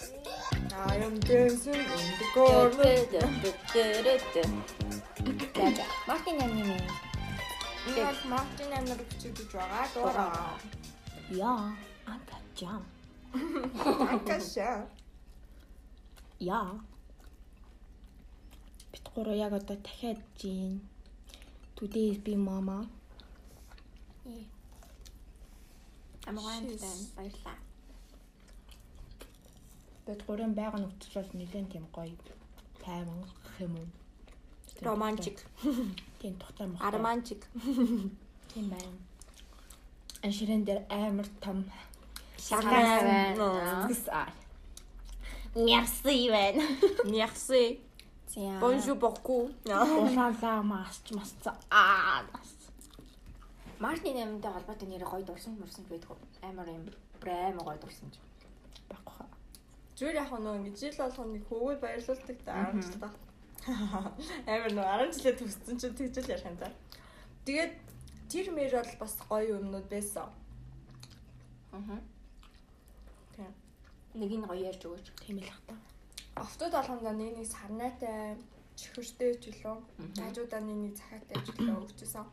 I am dancing in the corner. За Мартин амины Энэ бол Мартин амнаар бичигдэж байгаа дураа. яа антачам Акаша. яа бит гурав яг одоо дахиад жин today is be mama Амгаан тань баярлаа. Бит гурван байгаа нөхцөл бол нэлээд тийм гоё тайман гэх юм уу Романтик. тийм тухтай мах Арманчик. тийм байна анширэн дээр амар том Шагаан байна. Merci байна. Merci. За. Bonjour beaucoup. Улаалаа масч масца. Аа. Мартин амтай холбоотой нэр гоё дурсан мөрсөн байдаг уу? Амар юм брэм гоё дурсан ч. Зүгээр яг нөө ингэ жил болгоно нэг хөвгөл баярлуулдаг та 10 жил та. Амар нөө 10 жилээ төссөн чинь тэгжэл ярих юм да. Тэгээд тэр мэр бол бас гоё юмнууд байсан. Аа. Тийм. Нэг нь гоё ярьж өгөөч. Тийм л хата. Автод болгондоо нэг нэг сарнайтай чихэртэй ч үлээ. Хажуудаа нэг нэг захаатай ч үлээ өгчээсэн.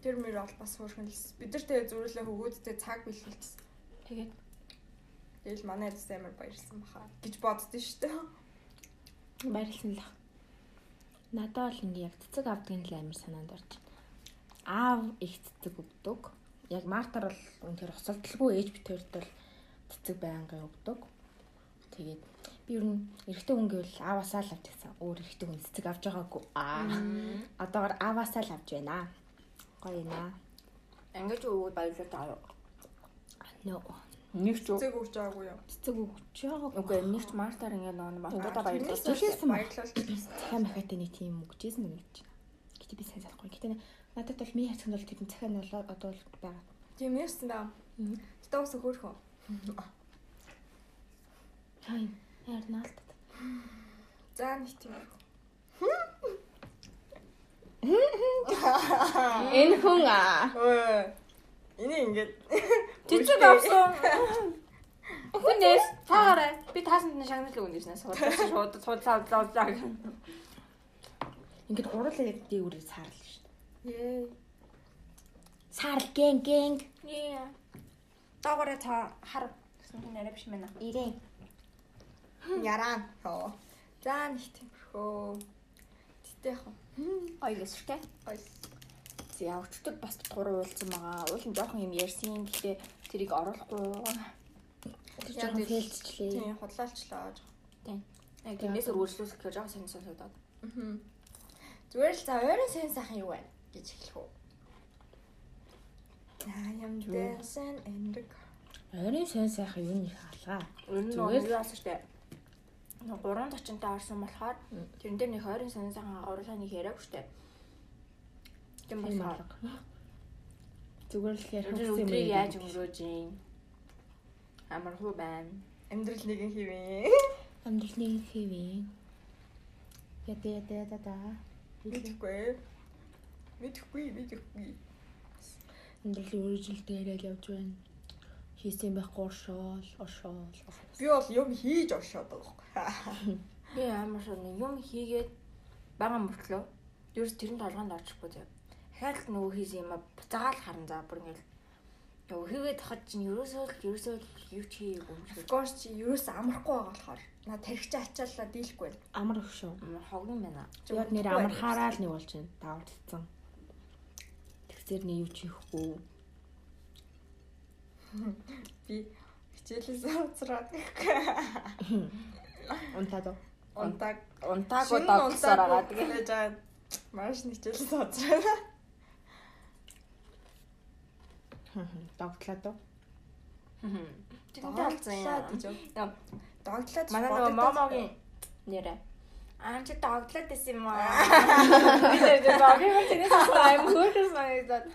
Тэр мөр бол бас хөөрхөн л бид нар тэгээ зүрхлээ хөгөөдтэй цаг бэлгэлсэн. Тэгээд Тэгэл манай дэс амар баярлсан баха гэж боддөө шүү дээ. Баярлсан л. Надад бол ингээ яг цэцэг авдгийн л амар санаанд орж байна. Аав их цэцэг өгдөг. Яг Мартар бол үнээр хосолдолгүй ээж битэрд бол цэцэг байнгын өгдөг. Тэгээд би ер нь эрэгтэй хүн гэвэл ааваасаа л авч гэсэн. Өөр эрэгтэй хүн цэцэг авч байгаагүй. Аа. Одоогор ааваасаа л авч байна. Гоё наа. ингэж өгөөд баярлалаа таа. Нөө. Нэг ч Цэг өгч байгаагүй юу? Цэцэг өгч байгаа. Үгүй нэг ч мартаар ингэ нөө батуудаа баярлалаа. Тэгэлсэн ба. баярлал. Цахиа махатай нэг тийм өгчээсэн нэг гэж. Гэтэ би сайн санахгүй. Гэтэ надад бол ми хацсан бол тийм цахиа нь бол одоо л байгаа. Тийм ярьсан да. Гэтэ ус хөөрхөн. Хай. Яар наалт. За нэг тийм. Энэ хүн аа. Энийг ингээд Цэцэг авсан. Хүнээс таарай. Би таасанд нь шагнал өгнөснэ. Суудаа шууд суудлаа удлаа. Ингээд гурлаа яг дээгүүрээ саарлаа шүү дээ. Ээ. Саарл гэн гэн. Яа. Дагаараа та хар гэсэн хүн арай биш мэнэ. Ирэн. Яран. Оо. За нэг тиймэрхүү. Тэтэ яах вэ? Ой гэсэртэй. Ой. За явчтад бас гурав уулзсан байгаа. Уулын жоохон юм ярьсан. Гэхдээ тэрийг оруулахгүй. Тэр жоохон фейлцчлээ. Тийм худлаалчлаа. Яг тиймээс өргөжлүүлэх гэж жоохон сонь сонсогдоод. Аа. Зүгээр л за ойрын сайн сайхан юу вэ гэж эхлэх үү? Dancing in the car. Ойрын сайн сайхан юу нэг нь Зүгээр л-. Нэг гурван тачантай орсон болохоор тэрэн дээр нэг 20 сонин сайхан агуурлаа нэг яриаг штэ. Тийм Тийм болохоор алга. Зүгээр л тэр гэсэн юм өдрийг яаж өнгөрөөж юм. Амар хуу байна. Амьдрал нэгэн хэвээ. Амьдралны хэвэн. Яда яда яда да. Мэдхгүй. Мэдхгүй, мэдхгүй. Амьдралын үржилтэй яриад явж байна. Хийсэн байхгүй оршоол, оршоол. Би бол юм хийж оршоод байгаа байхгүй. Би амар шууд нэг юм хийгээд байгаа мөртлөө ерөөс тэрэн толгоонд орчихгүй зав. Дахиад л нөгөө хийсэн юм а буцаагаал харан за бүр ингээл нөгөө хийгээд тахад чинь ерөөсөө л ерөөсөө л юу ч хийгээгүй юм шиг. Course чи юус амархгүй байгаа болохоор на тархич ачаалаа дийлэхгүй байна. Амар их шүү. Хогн байна. Яг нэр амар хараа л нэг болж байна. Давалцсан. Тэгсээр нэг юу ч хийхгүй. Би хичээлээс уцраад Унтаад уу? унтаг байгаа. Тэгээ тэгээ жаа маш нэг хичээлээс уцраад. Догтлаад уу? Тэгэнтэй алцсан юм. Догтлаад Манай нөгөө момогийн нэрэ. Аа чи догтлоод байсан юм аа. Би догийн тэрээс аим хөөрсөн санагдаад.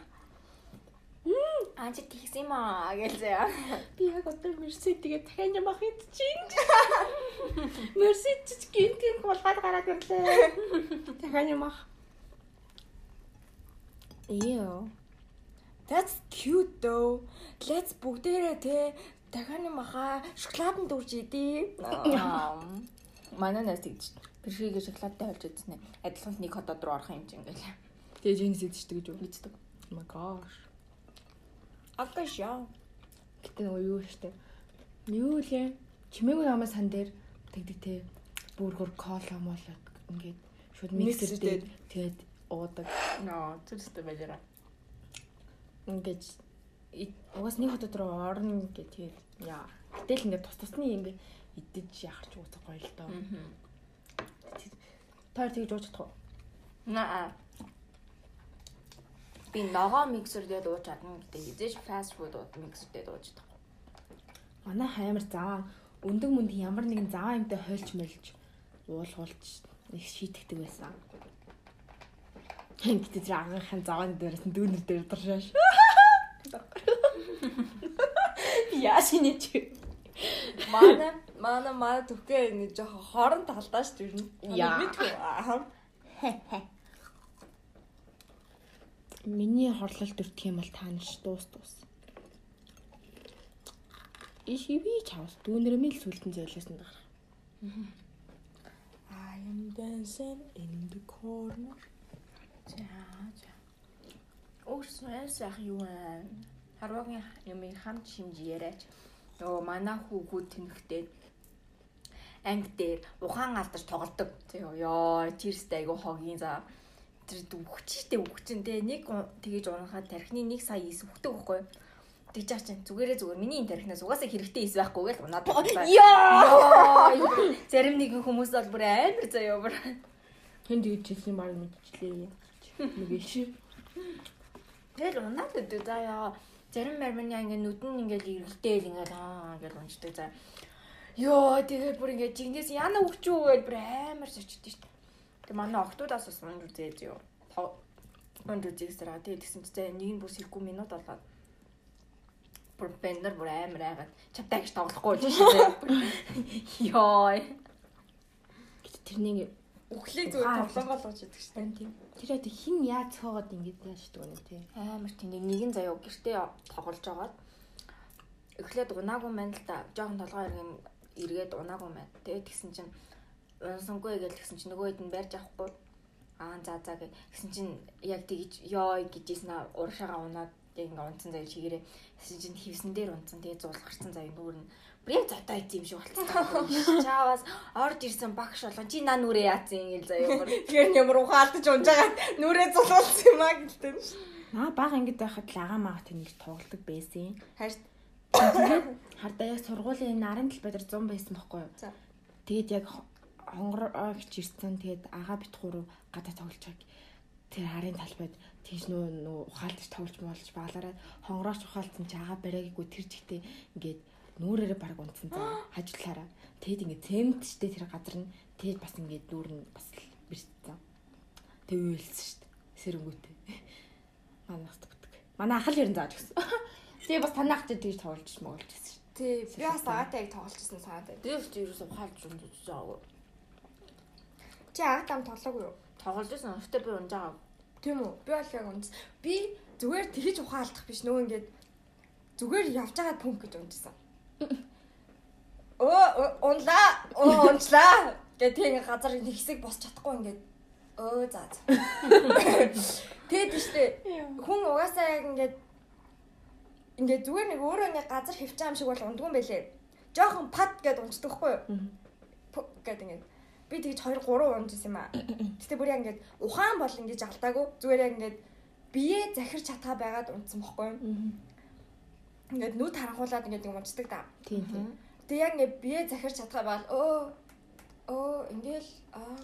Аа чи тэгсэн юм аа гэж заяа. Би яг одоо Мерси тэгээ дахин юм ах идчихин. Мерси ч гинт гинт болгоод гараад ирлээ. Дахин юм ах. Ew. That's cute though. Let's бүгдээрээ те дахианы маха шоколадын дүүрж идээ. Манай нас тэгдэж. Тэр шигээ шоколадтай болж идсэн. Адилхан нэг хотод руу орох юм чинь ингээл. Тэгээ жинс идчихдэг гэж үү? Мэддэг. Oh my gosh. Агаш яа. Гэтэ нөгөө юу штэ. Юу лээ? Чимээгүй намаа сан дээр тэгдэг те. Бүргөр кола мола ингээд шууд миксертэй тэгээд уудаг. Ноо, зүрхтэй байлаа. Ингээд угаас нэг хотод руу орно гэх тэгээд яа. Гэтэл ингээд тус тусны ингээд идэж яхаж ууцах гоё л доо. Таар тэгж ууж чадах уу? Наа. Би ногоо миксер дээр ууж чадна гэдэг. Эзэж фаст фуд ууд миксер дээр ууж чадах. Манай хаймар заваа өндөг мөнд ямар нэгэн заваа юмтай хойлч мэлж уулгуулж их шийтгдэг байсан. Гэтэ тэр агынхын завааны дээрээс нь дүүнер дээр даршааш. Яаш инеч. Манай манай манай түвхээ нэг жоохон хорон талдаа шүү дээ. Яа. Мэдгүй. Миний хорлол дүртэх юм бол таанч дуус дуус. Иш иви чавс дүүнэр мэл сүлтэн зөөлөөсөн даа. I am dancing in the corner. За за. Өөрсөөс ах юу вэ? Харвагийн юм хамт яриач. Нөгөө манай хүүгүүд тэнхтэй анги дээр ухаан алдарч тоглодог. Ёо, тэрстэй айгу хогийн за. Тэр үхчихтэй үхчин те нэг тэгэж унахад тархины нэг сая ис үхдэг байхгүй. Тэгж чаа чинь зүгээрээ зүгээр миний энэ тархинаас угаасаа хэрэгтэй ис байхгүй гэл унаад бодлоо. Ёо. Зарим нэгэн хүмүүс бол бүр амар заяа бүр. Хэн тэгж хэлсэн баг мэдчихлээ. Нэг иш. Тэгэл унаад өгдөө заяа. Зарим мармины ингээ нүдэн ингээл ирэлтэйл ингээл аа ингээл унждаг за. Йоо тэгээд бүр ингээ жигнээс яна өгчүү гэж бүр амар сочдөө штэ. Тэг манай октоудаас бас унж үзээ зөө. Унж үзээсээр тэгээд тэгсэн чинь нэг нь бүр сэргүй минут болоод бүр бэннер бүр амар айгаад чамтай гэж тоглохгүй гэж штэ. Йоо. Гэтэ тэрнийг Үхлийг зүгээр тоглонгоо л ууж идэг шүү дээ. тийм. Тэр тэг хин яаж цоогоод ингэж яашдаг вэ тий. Амар тийм нэгэн заяа гэртээ тоглож байгаад эхлээд унаагүй маань л та жоохон толгой иргэн эргээд унаагүй маань. Тэгээд тэгсэн чинь унсангүй гэж тэгсэн чинь нөгөө хэд нь барьж авахгүй. Аа за за гэх тэгсэн чинь яг тэгж ёо гэжсэн аа урагшаага унаад яг ингээ унтсан заяа чигээрээ тэгсэн чинь хевсэн дээр унтсан тэгээд зуул гарцсан заяа нүүр нь бүр яг зодой юм шиг болчихсон. Чаавас орж ирсэн багш болгон чи наа нүрээ яатсан ингээл заяа. Тэгэхээр ямар ухаалтаж унж байгаа нүрээ зулуулсан юм аа гэлтэй нь шүү. Наа баг ингэж байхад л агаа маага тэнийг тоглодог байсан. Харин Тэгээд хардаа яг сургуулийн нарын талбай дээр 100 байсан байхгүй юу? За. Тэгээд яг хонгорогч ирсэн тэгээд агаа бит гурав гадаа тоглож байг. Тэр харын талбайд тийш нөө нөө ухаалтж тоглож молж баалаараа хонгорооч ухаалтсан чи агаа барайггүй тэр жигтэй ингээд нүүрээрээ баг унтсан заа хажуулаараа. Тэгэд ингээд цементчтэй тэр газар нь тэгээд бас ингээд нүүр нь бас л бэрцсэн. Тэг үйлсэн шүү дээ. Сэрэнгүүтэй. Манай хат бүтг. Манай ах л ерэн зааж гисэн. Тэгээ бас танах ч тэгж тоглож моголж гисэн шүү. тий би бас агаатай яг тоглолцсон санаатай. Би ч ерөөсөө ухаалж унтж байгаа. Чи агаатай ам тоглоогүй юу? Тоглож байсан. Өстө би унж байгаа. Тийм үү? Би бол яг унж. Би зүгээр тэгж ухаалдах биш нөгөө ингээд зүгээр явж байгаа пүнк гэж унжсан. Оо унлаа. Оо унчлаа. Гэ тийм газар нэг хэсэг босч чадахгүй ингээд өө за. за. Тэгэд штэ хүн угаасаа яг ингээд ингээд зүгээр нэг өөрөө ингээд газар хөвчөө юм шиг бол ундгүй байлээ. Жохон пад гэд унцдаг хгүй юу? Гэд ингээд би тэгж 2 3 унжсэн юм аа. Гэтэ бүр яг ингээд ухаан бол ингэж алдаагүй. Зүгээр яг ингээд бие захирч чадхаа байгаад унтсан бохгүй юу? Ингээд нүд харанхуулаад ингээд юм унцдаг та. Тийм тийм. Тэг яг ингээд бие захирч чадхаа байгаад өө өө ингээл аа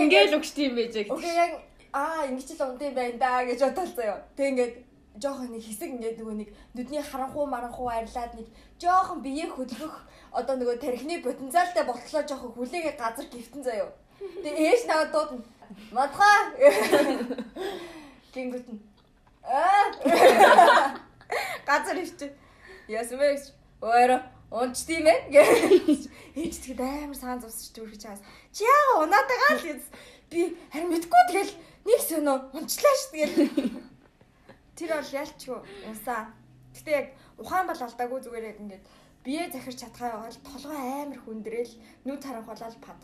Ингээл өгч тийм байж яг. Окей яг аа ингэж л юм байна да гэж бодол заяа. Тэг ингээд жоохон нэг хэсэг ингээд нөгөө нэг нүдний харанхуу маранхуу арилаад нэг жоохон бие хөдөлгөх одоо нөгөө тархины потенциалтай болтлоо жоохон хүлээгээ газар гівтэн заяа. Тэг ээж наваад дуудана. Мадхаа. Гингүүт нь. Аа. Газар ивч. Яасан бэ гэж. Өөрөө унч тийм ээ гэж. Ээж тэгэд амар саан зовсож дүрхэж чаас. Чи яага унаад байгаа л гэж. Би харин мэдгүй тэгэл нэг сөнөө унчлаа ш тэгэл. Тэр бол ялчгүй унсаа. Гэтэ яг ухаан бол алдаагүй зүгээр яг ингээд бие захирч чадхаа бол толгой амар хүндрээл нүд харанхуулаад пад.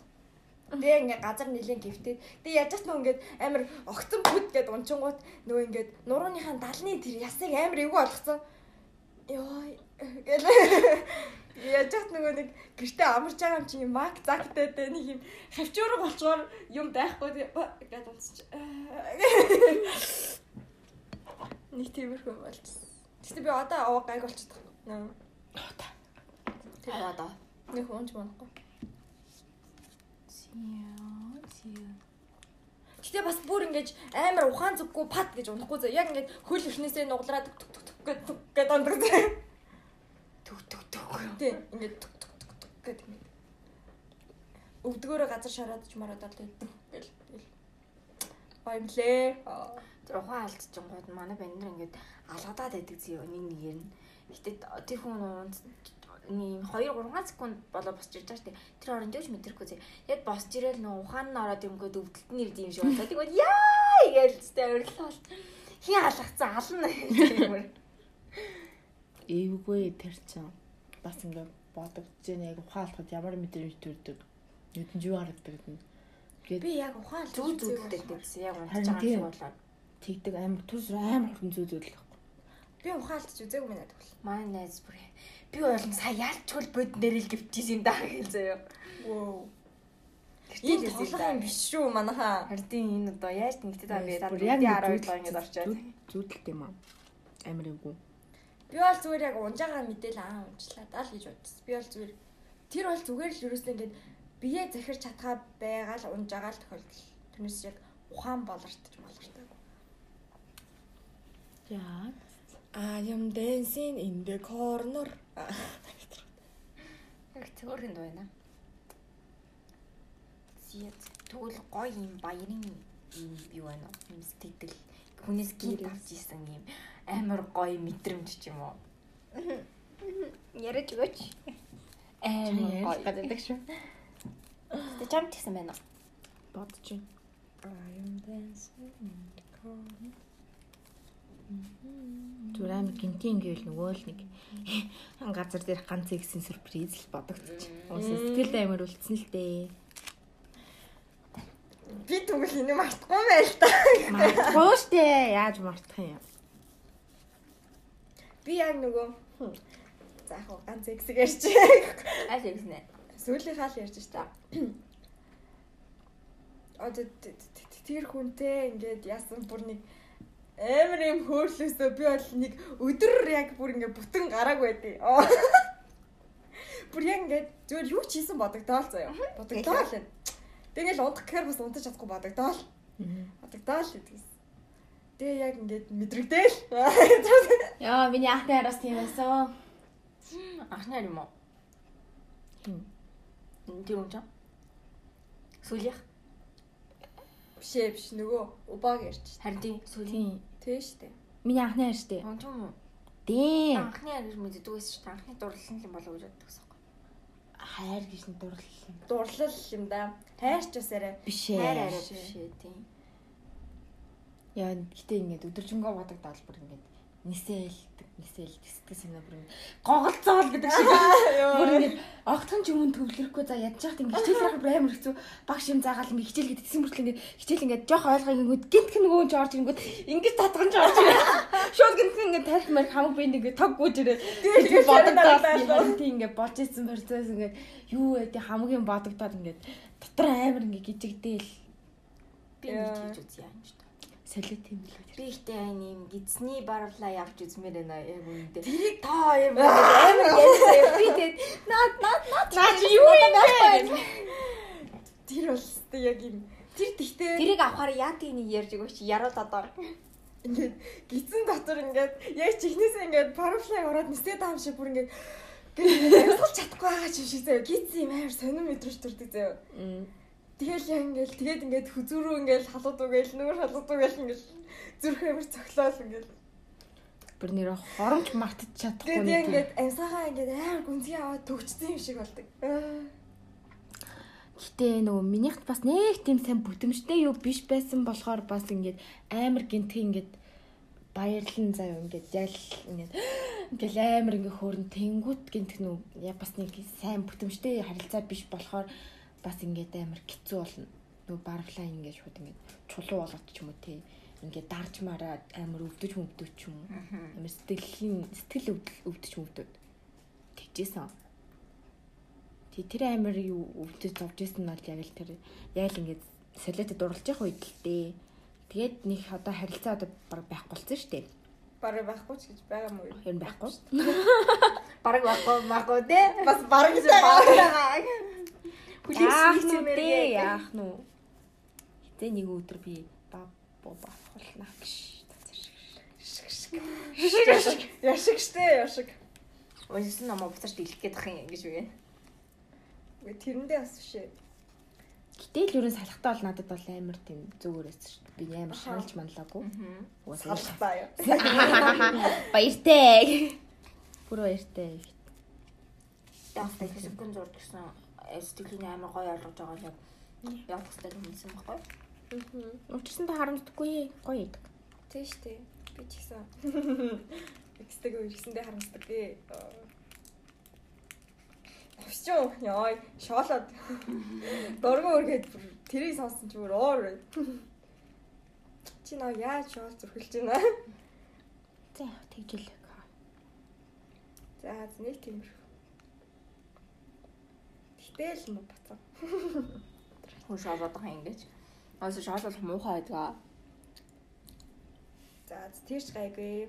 Тэгээ ингээ газар нилийн гифтээд тэгээ яаж ч нөө ингээд амар огцон бүд гэд унчингууд нөө ингээд нурууныхаа далны тэр ясыг амар эвгүй болгоцсон. Йоо гэл Яаж ч нөгөө нэг гэртээ амарч байгаа юм чи мак загтай тэ нэг юм хавчуурга болчоор юм байхгүй гэдэг унсч. Нэг тиймэрхүү болчихсон. Гэтэ би одоо аваа гайг болчихсон. Наа. Тэр одоо. Нэг унж манахгүй. Сиа сиа. Гэтэ бас бүр ингэж амар ухаан зүггүй пад гэж унахгүй зөө. Яг ингэж хөл өрнөөсөө нуглараад түк түк түк гэдэг гэдэг ондог зөө. Түг түг түг. Тий, ингээд түк түк түк түк гэдэг юм. Өвдгөөрөө газар шараад ч мараад л гэл гэл. Баямлээ. Тэр ухаан алдчихгууд манай бандэр ингээд алгадаад байдаг зөө нэг нэгээр нь. Гэтэ тэр хүн нэг 2 3 секунд болоо босч ирж байгаа шүү дээ. Тэр оронд юу ч мэдрэхгүй зэ. Яг босч ирэл нөө ухаан нь ороод юмгээд өвдөлт нь ирд юм шиг болоо. Тэгвэл яа гэж тэ өрлөө. Хин алгацсан ална гэмээр. Эвгүй тэр чинь бас ингээд бодогдож байна яг ухаалтахад ямар мэдрэмж төрдөг. Нүдэн юу харагдаг гэдэг. Тэгээд би яг ухаан зүү зүүдтэй гэсэн яг унтж байгаа юм шиг болоо. Тэгдэг амар түс амар хөрөн зүү зүүдэл. Би ухаалтж үзээгүй мэнэ тэгвэл. Манай найз бүр би ойлон сая яалчгүй бод нэрэл гівчихсэн юм даа гэл заяа. Воо. Энэ толгой юм биш шүү манайхаа. Хардын энэ одоо яаж нэгтэй таа би Бүр яг 12 доо ингэж орчоод. Зүүдэлт юм аа. Амар эвгүй. Би бол зүгээр яг унж байгаа мэдээл аа унчлаад ал гэж бодсон. Би бол зүгээр тэр бол зүгээр л ерөөсөө ингээд бие захирч чадхаа байгаа л унж байгаа л тохиолдол. Тэрнээс яг ухаан болортож болортой. Яа. I am dancing in the corner. Яг цөөрөнд байна. Зият тэгвэл гоё юм баярын юм юу байна уу? Юм сэтгэл хүнээс гинт авч исэн юм амар гоё мэдрэмж ч юм уу. Яриад өгөөч. Амар гоё гэдэг шүү. Тэ чам тэгсэн байна уу? Бодож байна. I am dancing in the corner. Зүгээр амар гинтийн гэвэл нөгөө л нэг газар дээр ганц ихсэн сюрприз л бодогдчих. Уус сэтгэл амар үлдсэн л дээ. Би тэгвэл энэ мартахгүй байл та. Мартахгүй штэ. Яаж мартах юм? Би яг нөгөө за яг гоо ганц эксэг ярьж. Аль юмснэ. Сүүлийн хаал ярьж штэ. Одоо тэр хүнтэй ингээд яасан бүр нэг амар юм хөөрлөөсөө би бол нэг өдөр яг бүр ингээ бүтэн гарааг байдیں۔ Бүр яг ингээ зүгээр юу ч хийсэн бодогдоол заяа. Бодогдоол байна. Тэгэл унтах гэхээр бас унтаж чадахгүй бодогдоол. Бодогдоол гэдгийс. Тэгээ яг ингээд мэдрэгдээл. Яа, миний анхны араас тийм байсан. Анхны харь юм уу? Хин. Тэр юм чам. Сүлийнх. Бишээ биш нөгөө убааг ярьж. Харин тийм сүлийн. Тэ штэ. Миний анхны араас штэ. Юм чам уу? Тийм. Анхны харь мэддэг байсан дээ. Анхны дурлал юм болов гэж боддог юм. Хайр гэж нь дурлал юм. Дурлал юм да. Хайрч бас арай. Биш Хайр ээ. арай биш ээ тийм. Яа, гэтээ ингээд өдөржингөө бодогдоод бүр ингээд нисэлдэг, нисэлдэг сэтгэл санаа бүр гоголцоол гэдэг шиг. Бүр ингээд огтхон ч өмнө төвлөрөхгүй за ядж яхад ингээд хичээл харах амар хэцүү. Багш юм заагаал ингээд хичээл гэдэг гэсэн мөртлөө ингээд хичээл ингээд жоох ойлгоо ингээд гинтх нөгөө ч орж ирэнгүүт ингээд татган ч орж ирээ. Шууд гинтх ингээд тарих мар хамаг бинд ингээд тог гүйж ирээ. Тэгээд бодогдоод тийм ингээд болж исэн процесс ингээд юу вэ тий хамгийн бодогдоод ингээд дотор амар ингээд гिचигдээл Би нэг хийж үзье юм шүү дээ. Солиот юм л үү. Би ихтэй айн юм гидсний барлаа явж үзмээр байна яг үүндээ. Тэрийг та хоёр амар ярьсан. Би тэгээд наад наад наад Наа чи юу юм бэ? Тэр бол өстой яг юм. Тэр тэгтээ Тэрийг авахаар яатыг нэг ярьж өгөөч яруу додоор. ингээд гизэн дотор ингээд яг чихнээсээ ингээд парфлай ороод нисээд байгаа юм шиг бүр ингээд амьсгалж чадахгүй байгаа юм шиг заяа. Гизэн юм амар сонир мэдрэмж төрдөг заяа. Тэгэл яг ингээд тэгээд ингээд хүзүүрүү ингээд халууд угээл нүүр халууд угээл ингээд зүрх амар цоглоол ингээд. Бүр нэр хоромч мартаж чадахгүй Тэгээд ингээд амьсаагаа ингээд амар гүнзгий аваад төгчсөн юм шиг болдог. Гэтэ нөгөө минийхт бас нэг тийм сайн бүтэмжтэй юу биш байсан болохоор бас ингээд амар гинтг ингээд баярлан заяа ингээд яг л ингээд ингээл амар ингээ хөөрн тэнгүүт гинтг нүү бас нэг сайн бүтэмжтэй харилцаа биш болохоор бас ингээд амар хэцүү болно. Нүү барвлаа ингээд шууд ингээд чулуу болгоод ч юм уу тий. Ингээд дарж мараад амар өвдөж мөвдөж ч юм уу. Амар сэтгэлийн сэтгэл өвдөл өвдөж мөвдөд. Тэгжээсэн. Тий тэр амар юу өвдөж зовж исэн нь бол яг л тэр яг л ингээд солиотой дурлж явах үед л дээ. Тэгээд нэг одоо харилцаа одоо баг байхгүй болсон шүү дээ. Бараг байхгүй ч гэж байгаа мó юу? Ер нь байхгүй. Бараг байхгүй магадгүй те. Бас бараг гэж Баагаа. Яах Хүлээс нү мэр дээ яах нү. Хитэ нэг өдөр би баб бабах болно гэж Яшиг штэ яшиг. Уншсан намаа буцаж дэлгэх гээд ах юм гэж үгүй. Үгүй тэрэндээ бас биш ээ. Гэтэл ерөн салхтаа бол надад бол амар тийм зүгээрээс шүү дээ. Би амар шаналж манлаагүй. Салхтаа юу. баяртай. Бүр баяртай. Дафтай хэсэгэн зурд гэсэн сэтгэлийн амар гоё ойлгож байгаа л явах хэрэгтэй юмсан баггүй. Учирсан та харамсдаггүй гоё идэг. Тийм штэ. Би ч гэсэн. Экстэйг үргэсэндээ харамсдаг гээ. Хөвчөө яа шоолоод дургу өргээд бүр тэрийг сонсон чи бүр оор. байд. Чи наа яаж шоол зүрхэлж байна? За тэгжэл. За нэг тиймэрхүү. Гэтэл мө бацаа. Хүн юм ингэж. Аас шоолол муухай байдгаа. За тэрч гайгүй.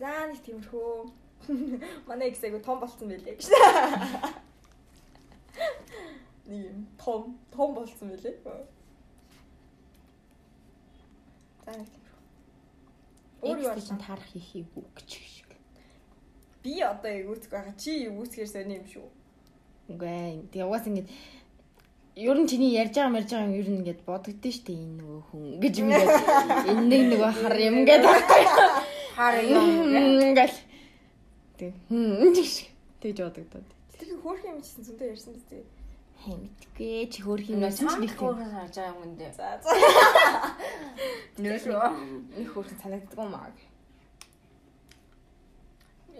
За нэг тиймэрхүү. Манай их айгу том болцсон байлээ гэж. Нэг юм том том болцсон байлээ. За нэг тиймэрхүү. Өөр юу чинь болсон? тарах хийхийг үг шиг. Би одоо эвүүцэх байгаа. Чи эвүүцгээр сони юм шүү. Үгүй тэгээ угаас ингэж ер нь чиний ярьж байгаа мэрж байгаа юм ер нь ингэж бодогдсон шүү дээ энэ нөгөө хүн гэж юм гээд энэ нэг нөгөө хар юм гээд Хаар юм. ингээл тэг хм гэж тэгж бодогдоод Тэр хөөх юм чисэн зөндөө ярьсан биз дээ. хай мэдгүй чи хөөх юм Энэ чинь нэг хөөрхөн харж байгаа юм дэ. За за. Нөөшөө. нэг хөөрхөн санагддаг юм аа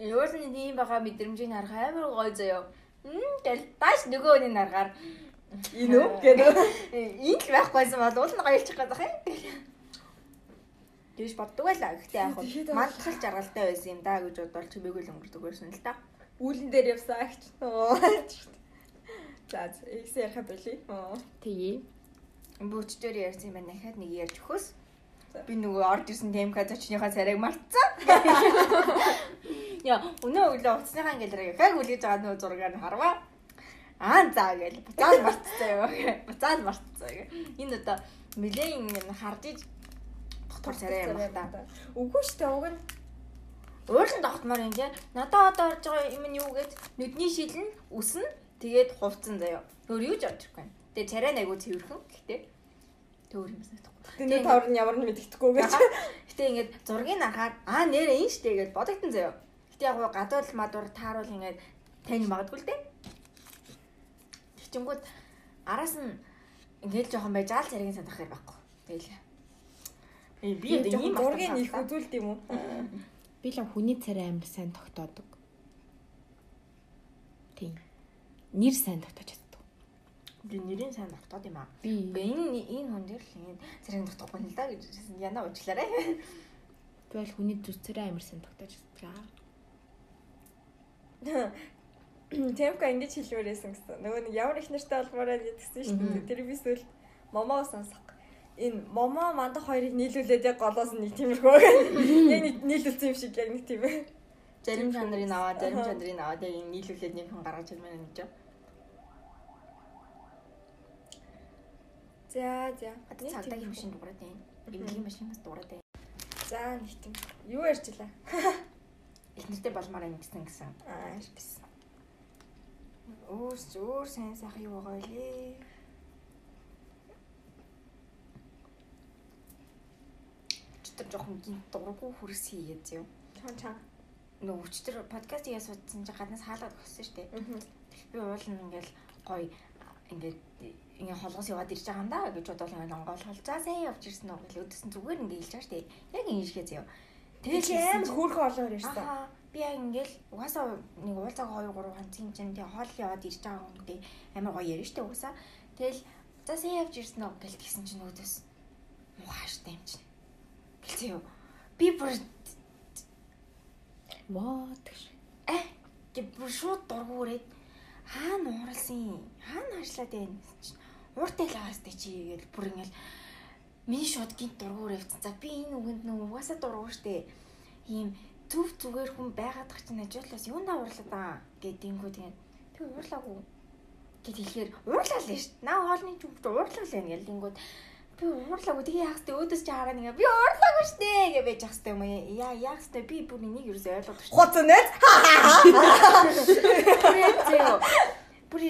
Юу л нэг юм байгаа мэдрэмжийг харах амар гоё заяа. Мм гэл тааш нөгөө нэг наргаар Энэ үү гэдэг. энэ л байхгүйсэн бол уул нь гоёлчих гээд байгаа юм. Тэгж боддог байлаа. Гэхдээ яг Тэгэхэд нь мандхал жаргалтай байсан юм да гэж бодвол чимээгүй л өнгөрдөг байсан л та. Үүлэн дээр явсан агч. За ихс ярих байли. Тэгээ Бүүчдэр ярьсан юм байна. Дахиад нэг ярьж өгөхөөс. Би нөгөө орж ирсэн темка зочныхаа царайг мартсан. Яа, өнөө өглөө уцсныхаа ангилраа яг үлгэж байгаа нөгөө зургаар нь харваа. Аа заа гээл буцаад мартцсан юу. Буцаад мартцсан гэ. Энэ одоо мэлэн харж иж дотор царай юм байна. Үгүй штэ уг нь Уурлан тогтмоор юм те. Надаа одоо орж байгаа юм нь юу гэж нүдний шилэн үснэ тэгээд хувцсан заяа. Өөр юу ч орж ирэхгүй. Тэгээд царай найгуу цэвэрхэн. Гэхдээ төөр юм санагдахгүй. тэний тавар нь ямар нь мэддэхгүй гэж. Гэтэ ингээд зургийг харахаар аа нэрээ энэ штэ гэж бодогдсон заяа. Гэтэ яг гоо гадуул мадуур тааруул ингээд тань магадгүй л дээ. Тэгчингүүд араас нь ингээд жоохон байж аал царайгийн санах хэрэг байхгүй. Тэгэл. Э би ийм зургийг их үзүүлд юм уу? би л хүний царай амар сайн тогтоодог тийм нэр сайн тогтоож чаддаг би нэрийн сайн тогтоод юм аа. би энэ энэ хүн дээр л ингэ царайг тогтохгүй л да гэж. Яна уучлаарай. бол хүний зүс царай амар сайн тогтоож чаддаг Темка ингэж хэлмээрсэн гэсэн. Нөгөө нэг ямар их нэртэй болмоор байл гэдгсэн шүү дээ. Тэр би эсвэл момоо сонсох. Энэ момоо мандах хоёрыг нийлүүлээд яг голоос нэг тиймэрхүү. Яг нийлүүлсэн юм шиг яг нэг тийм. Зарим жанрыг аваад, зарим жанрыг аваад яг нийлүүлээд нэг хүн гаргаж ирмээр юм гэж. За за. Одоо цагдаагийн машин дуурайд байна. Эмнэлгийн машинаас дуурайд байна. За нэг тийм. Юу ярьчлаа? Их нэртэй болмоор юм гэсэн гэсэн. Аа биш. Өөр өөр сайн сайхан юу байгаа вэ? Читэр жоохон гинт дургу хүрс хийгээд зөө. Чан чан. Нөгөө өчтөр подкаст хийгээ суудсан чинь гаднаас хаалгаад өгсөн шүү дээ. Би уул нь ингээл гоё ингээд ингээ холгос яваад ирж байгаа юм да гэж бодвол ингээ онгойлгол. За сайн явж ирсэн үү гэж өдөрсөн зүгээр ингээ хэлж байгаа штэ. Яг ингэ шигээ заяа. Тэгээд чи амар хөөрхөн олоор. Аа би яг ингээл угаасаа нэг уулзааг 2 3 ганцын чинь тэг хоол яваад ирж байгаа хүнтэй амар гоё ярина штэ угаасаа. Тэгэл за сайн явж ирсэн үү гэлт гисэн чинь өөдөөс муухаштай юм чинь. Гэлцээ юу. Би бүр What гэж. э гэ бүр шууд дургуурээд хаана ууралсан хаана ажиллаад байна чинь ууртай л аваастай чи гэж бүр ингээл миний шууд гинт дургуур явцсан. За би энэ үгэнд нөгөө угаасаа дургуур штэ. Ийм төв зүгээр хүн байгаад тах чинь ажиглаас юундаа уурлаа гэдэнгүү тэгээд тэг уурлаагүй гэд хэлэхээр уурлаа л штэ. Наа хоолны ч үгт уурлаа л юм гэлэнгүүд би уурлаагүй тэгээ яах вэ өөдөөс чи хараа нэг би уурлаагүй штэ гэж байж ах хэвээр юм яа яах хэвээр би бүр энийг юу ойлгоод штэ. Хуц нэт. Бүр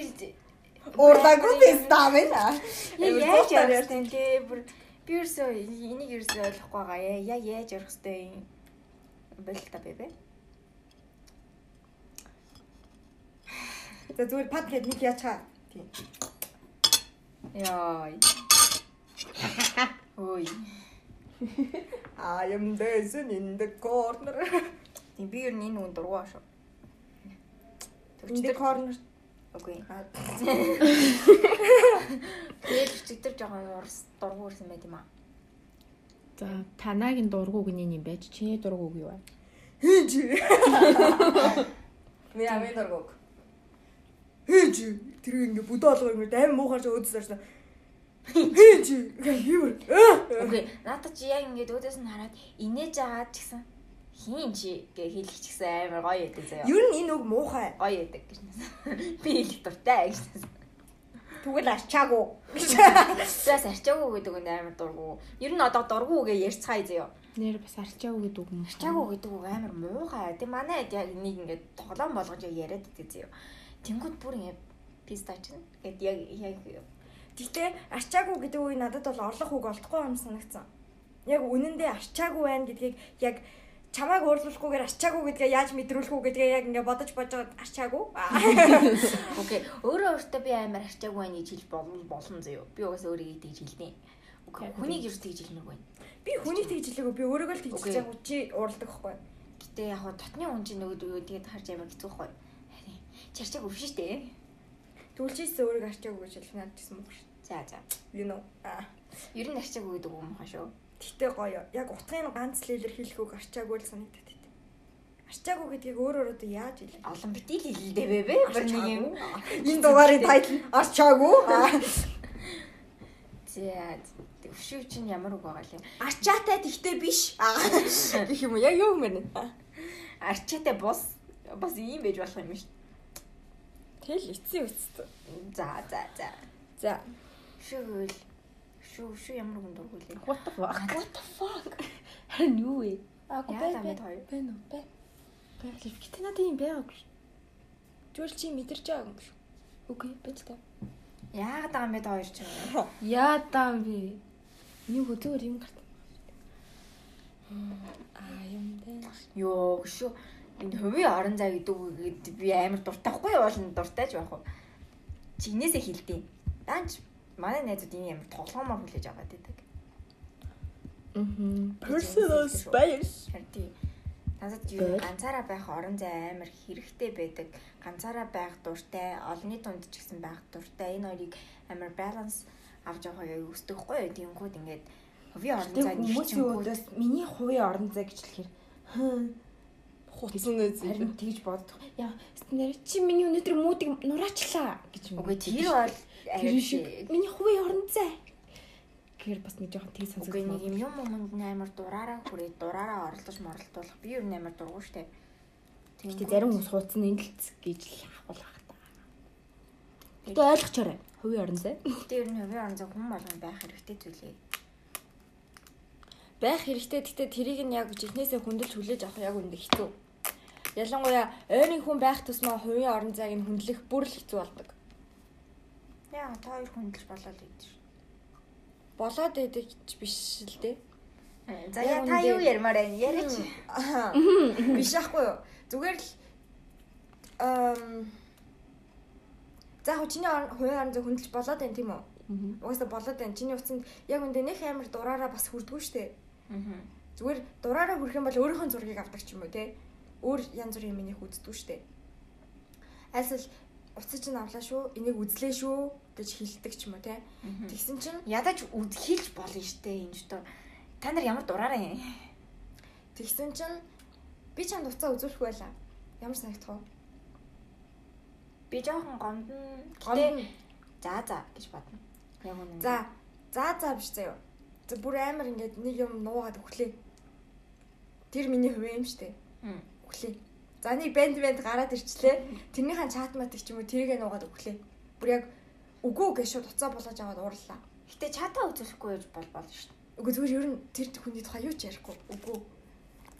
Уурлаагүй би стамын. яаж ярих вэ бүр би ерөөсөө энийг ерөөсөө ойлгохгүй байгаа яг яаж ярих хэвтэй юм бэл та бэбэ За зүгээр пад гээд нэг яачаа. Тийм. яа ой I am dancing in the corner. тийм би ер нь энэ үн In the corner. Окей. Аа. Тэгээд өчигдөр жоохон урс дургуй ирсэн байт юм аа. За танагийн дургуг нэг юм байж чиний дургуг юу вэ? Хинж. Би амын дургуг. Хинж. Тэр ингээ бүдөө олгоо ингээ амин муухаарч өөдсөөр шээ. Хинж. Юу. Окей. Наата чи яг ингээд өөдөөс нь хараад инээж агаад ч гэсэн хийн чи гэж хэлчих чигсэн амар гоё яадаг заяа. Юу н энэ үг муухай. Гоё яадаг гэж нэсэн. Би хэлэх дуртай гэж нэсэн. Тэгвэл арчаагүй. Заас арчаагүй гэдэг нь амар дургу. Ер нь одоо дургу гэж ярьцгаая заяа. Нэр бас арчаагүй гэдэг юм. Арчаагүй гэдэг үг амар муухай. Тэг манай яг нэг ингээд тоглоом болгож яриад идэг заяа. Тэнгүүд бүр ингээд пистач гэд яг яг Гэтэ арчаагүй гэдэг үе надад бол орлох үг олдохгүй юм санагцсан. Яг үнэндээ арчаагүй байна гэдгийг яг чамайг уурлуулахгүйгээр арчаагүй гэдгээ яаж мэдрүүлэх үү гэдгээ яг ингээ бодож божоод арчаагүй. Окей. Өөрөө өөртөө би амар арчаагүй байна гэж хэлж болно болно заяа. Би угаасаа өөрийгөө тэгж хэлнэ. Окей. Хүнийг юу тэгж хэлмээр байна. Би хүнийг тэгж хэлээгүй. Би өөрийгөө л тэгж хэлж байгаа чи уурладаг байхгүй. Гэтэ яг хаа дотны хүн чинь нөгөө юу тэгээд харж амар хэцүү хгүй. Харин чарчааг өвш штэ. Тэгвэл чи өөрийгөө арчаагүй гэж хэлэх надад гэсэн мөх шүү. За за. You know. Ер нь арчааг гэдэг юм хаа шүү. Гэтэ гоё. Яг утгын ганц л илэрхийлэх үг арчаагүй л санагдаад байт. Арчаагүй гэдгийг өөрөөр одоо яаж хэлэх? Олон битил хэлдэ бэ бэ. Бүр нэг юм. Энэ дугаарын тайтл арчаагүй. За. Өвшөө чинь ямар үг байгаа юм. Арчаатай тэгтээ биш. Гэх юм уу? Яг юу юм бэ? Арчаатай бос бас ийм байж болох юм шүү. Тэл эцсийн үст. За за за. За. Шүүл. Шүү шүү ямар хүн дургуйлээ. What the fuck? What the fuck? Харин юу вэ? Аагүй Яа бай бай. хоёр. Бай нөө бай. Бай. Гэтэ надад юм байгаагүй шүү. Зүгээр чи мэдэрч байгаа юм шүү. Үгүй байж та. Яагаад байгаа юм бэ та хоёр ч юм. Яа даа би. Нэг өдөр юм гарт. Аа юм дээ. Йоо шүү. Энэ хувийн орон зай гэдэг үгээд би амар дуртай хгүй болно дуртай ч байх уу. Чинээсээ хилдэв. Даанч манай найзууд энэ амар тоглоомоор хүлээж аваад байдаг. Мм. Personal space. Харин надад юу ганцаараа байх орон зай амар хэрэгтэй байдаг. Ганцаараа байх дуртай, олонний дунд ч гэсэн байх дуртай. Энэ хоёрыг амар баланс авч явахыг хүсдэг хгүй юу? Тэнгүүд ингээд хувийн орон зай хүмүүсийн үүдээс миний хувийн орон зай гэж хэлэхээр Хуцсан үз. харин тэгж боддог. Яа, нэр чи миний өнөөдөр муудыг нураачлаа гэж юм. Үгүй тэр бол тэр шиг миний хувийн орон зай. Гэр бас нэг жоохон тэг Үгүй нэг сонсогдсон. юм юм юмд амар дураараа хүрээ дураараа оролдож моролдуулах би юу амар дургуй штэ. Гэтэ зарим хүмүүс хуудсан нэлэлц гэж л авах байх та. Гэтэ ойлгочоорой. Хувийн орон зай. Гэтэ ер нь хувийн орон зай хүн болгон байх хэрэгтэй зүйлээ. байх хэрэгтэй. Гэтэ тэрийг нь яг жихнээсээ хөндлөж хүлээж авах яг үндэ хэцүү. Ялангуяа ойрын хүн байх тусмаа хувийн орон зайг нь хөндлөх бүр л хэцүү болдог. Яа та хоёр хүндэлж болоод идэв ш. Болоод идэг ч биш л дээ. За Яг яа та юу ярмаар байна? Яриач. Биш аахгүй юу? Зүгээр л эм За яг чиний хувийн харан зөв хөндлөж болоод байна тийм үү? Угаасаа болоод байна. Чиний утсанд яг үндэ нэх амар дураараа бас хүрдгүү штэ. Зүгээр дураараа хүрэх юм бол өөрийнхөө зургийг авдаг ч юм уу те. Өөр янз бүрийн минийх үздэггүй штэ. Альсэл уцаа чинь авлаа шүү. Энийг үзлээ шүү гэж хэлдэг ч юм уу те. Тэгсэн чинь Ядаж үдхийлж болно штэ энэ ч тоо. Та нар ямар дураараа юм? тэгсэн чинь би чамд уцаа үзүүлэх байлаа. Ямар санагдах вэ? Би жоохон. Гомдно. Гэтэ за за гэж бодно. Яг үнэ. За за за биш заяа. За бүр амар ингээд нэг юм нуугаад өглөө. Тэр миний хувийн юм штэ. Өглөө. За нэг бэнд бэнд гараад ирчлээ. Тэрнийхэн чат матик ч юм уу тэрийг нуугаад өглөө. Бүр яг үгүй гэж шууд уцаа болгож аваад уурлаа. Гэтэ чатаа үзүүлэхгүй гэж бол болно штэ. Үгүй зүгээр ер нь тэр хүний тухай юу ч ярихгүй. Үгүй.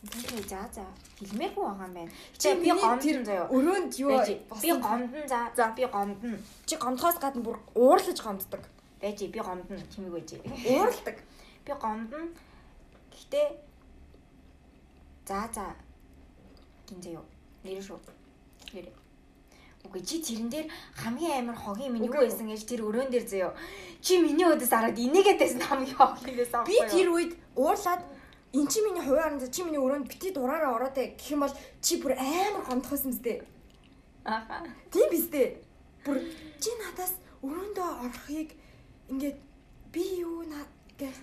Тэгээ за за хэлмээргүй байгаа юм байна. Чи би гомдсон заяа. Өрөөнд юу би гомдсон за. За. Би гомдно. чи гомдохоос гадна бүр уурлаж гомддог. Байж би гомдно чимэг байж. Уурладаг. Би гомдно. Гэхдээ за за гинзээ юу. Нэр шүү. Нэр. Үгүй чи тэрэн дээр хамгийн амар хогийн минь юу байсан гэж тэр өрөөн дээр заяа. Чи миний өдөөс хараад инээгээд байсан хамгийн хогийн байсан. Би тэр үед уурлаад эн чи миний хувийн харан чи миний өрөөнд бити дураараа ороод ээ гэх юм бол чи бүр амар гомдохоос юм зү. Аха. Тийм биз дээ. Бүр чи надаас өрөөндөө орохыг ингээд би юу наа гэх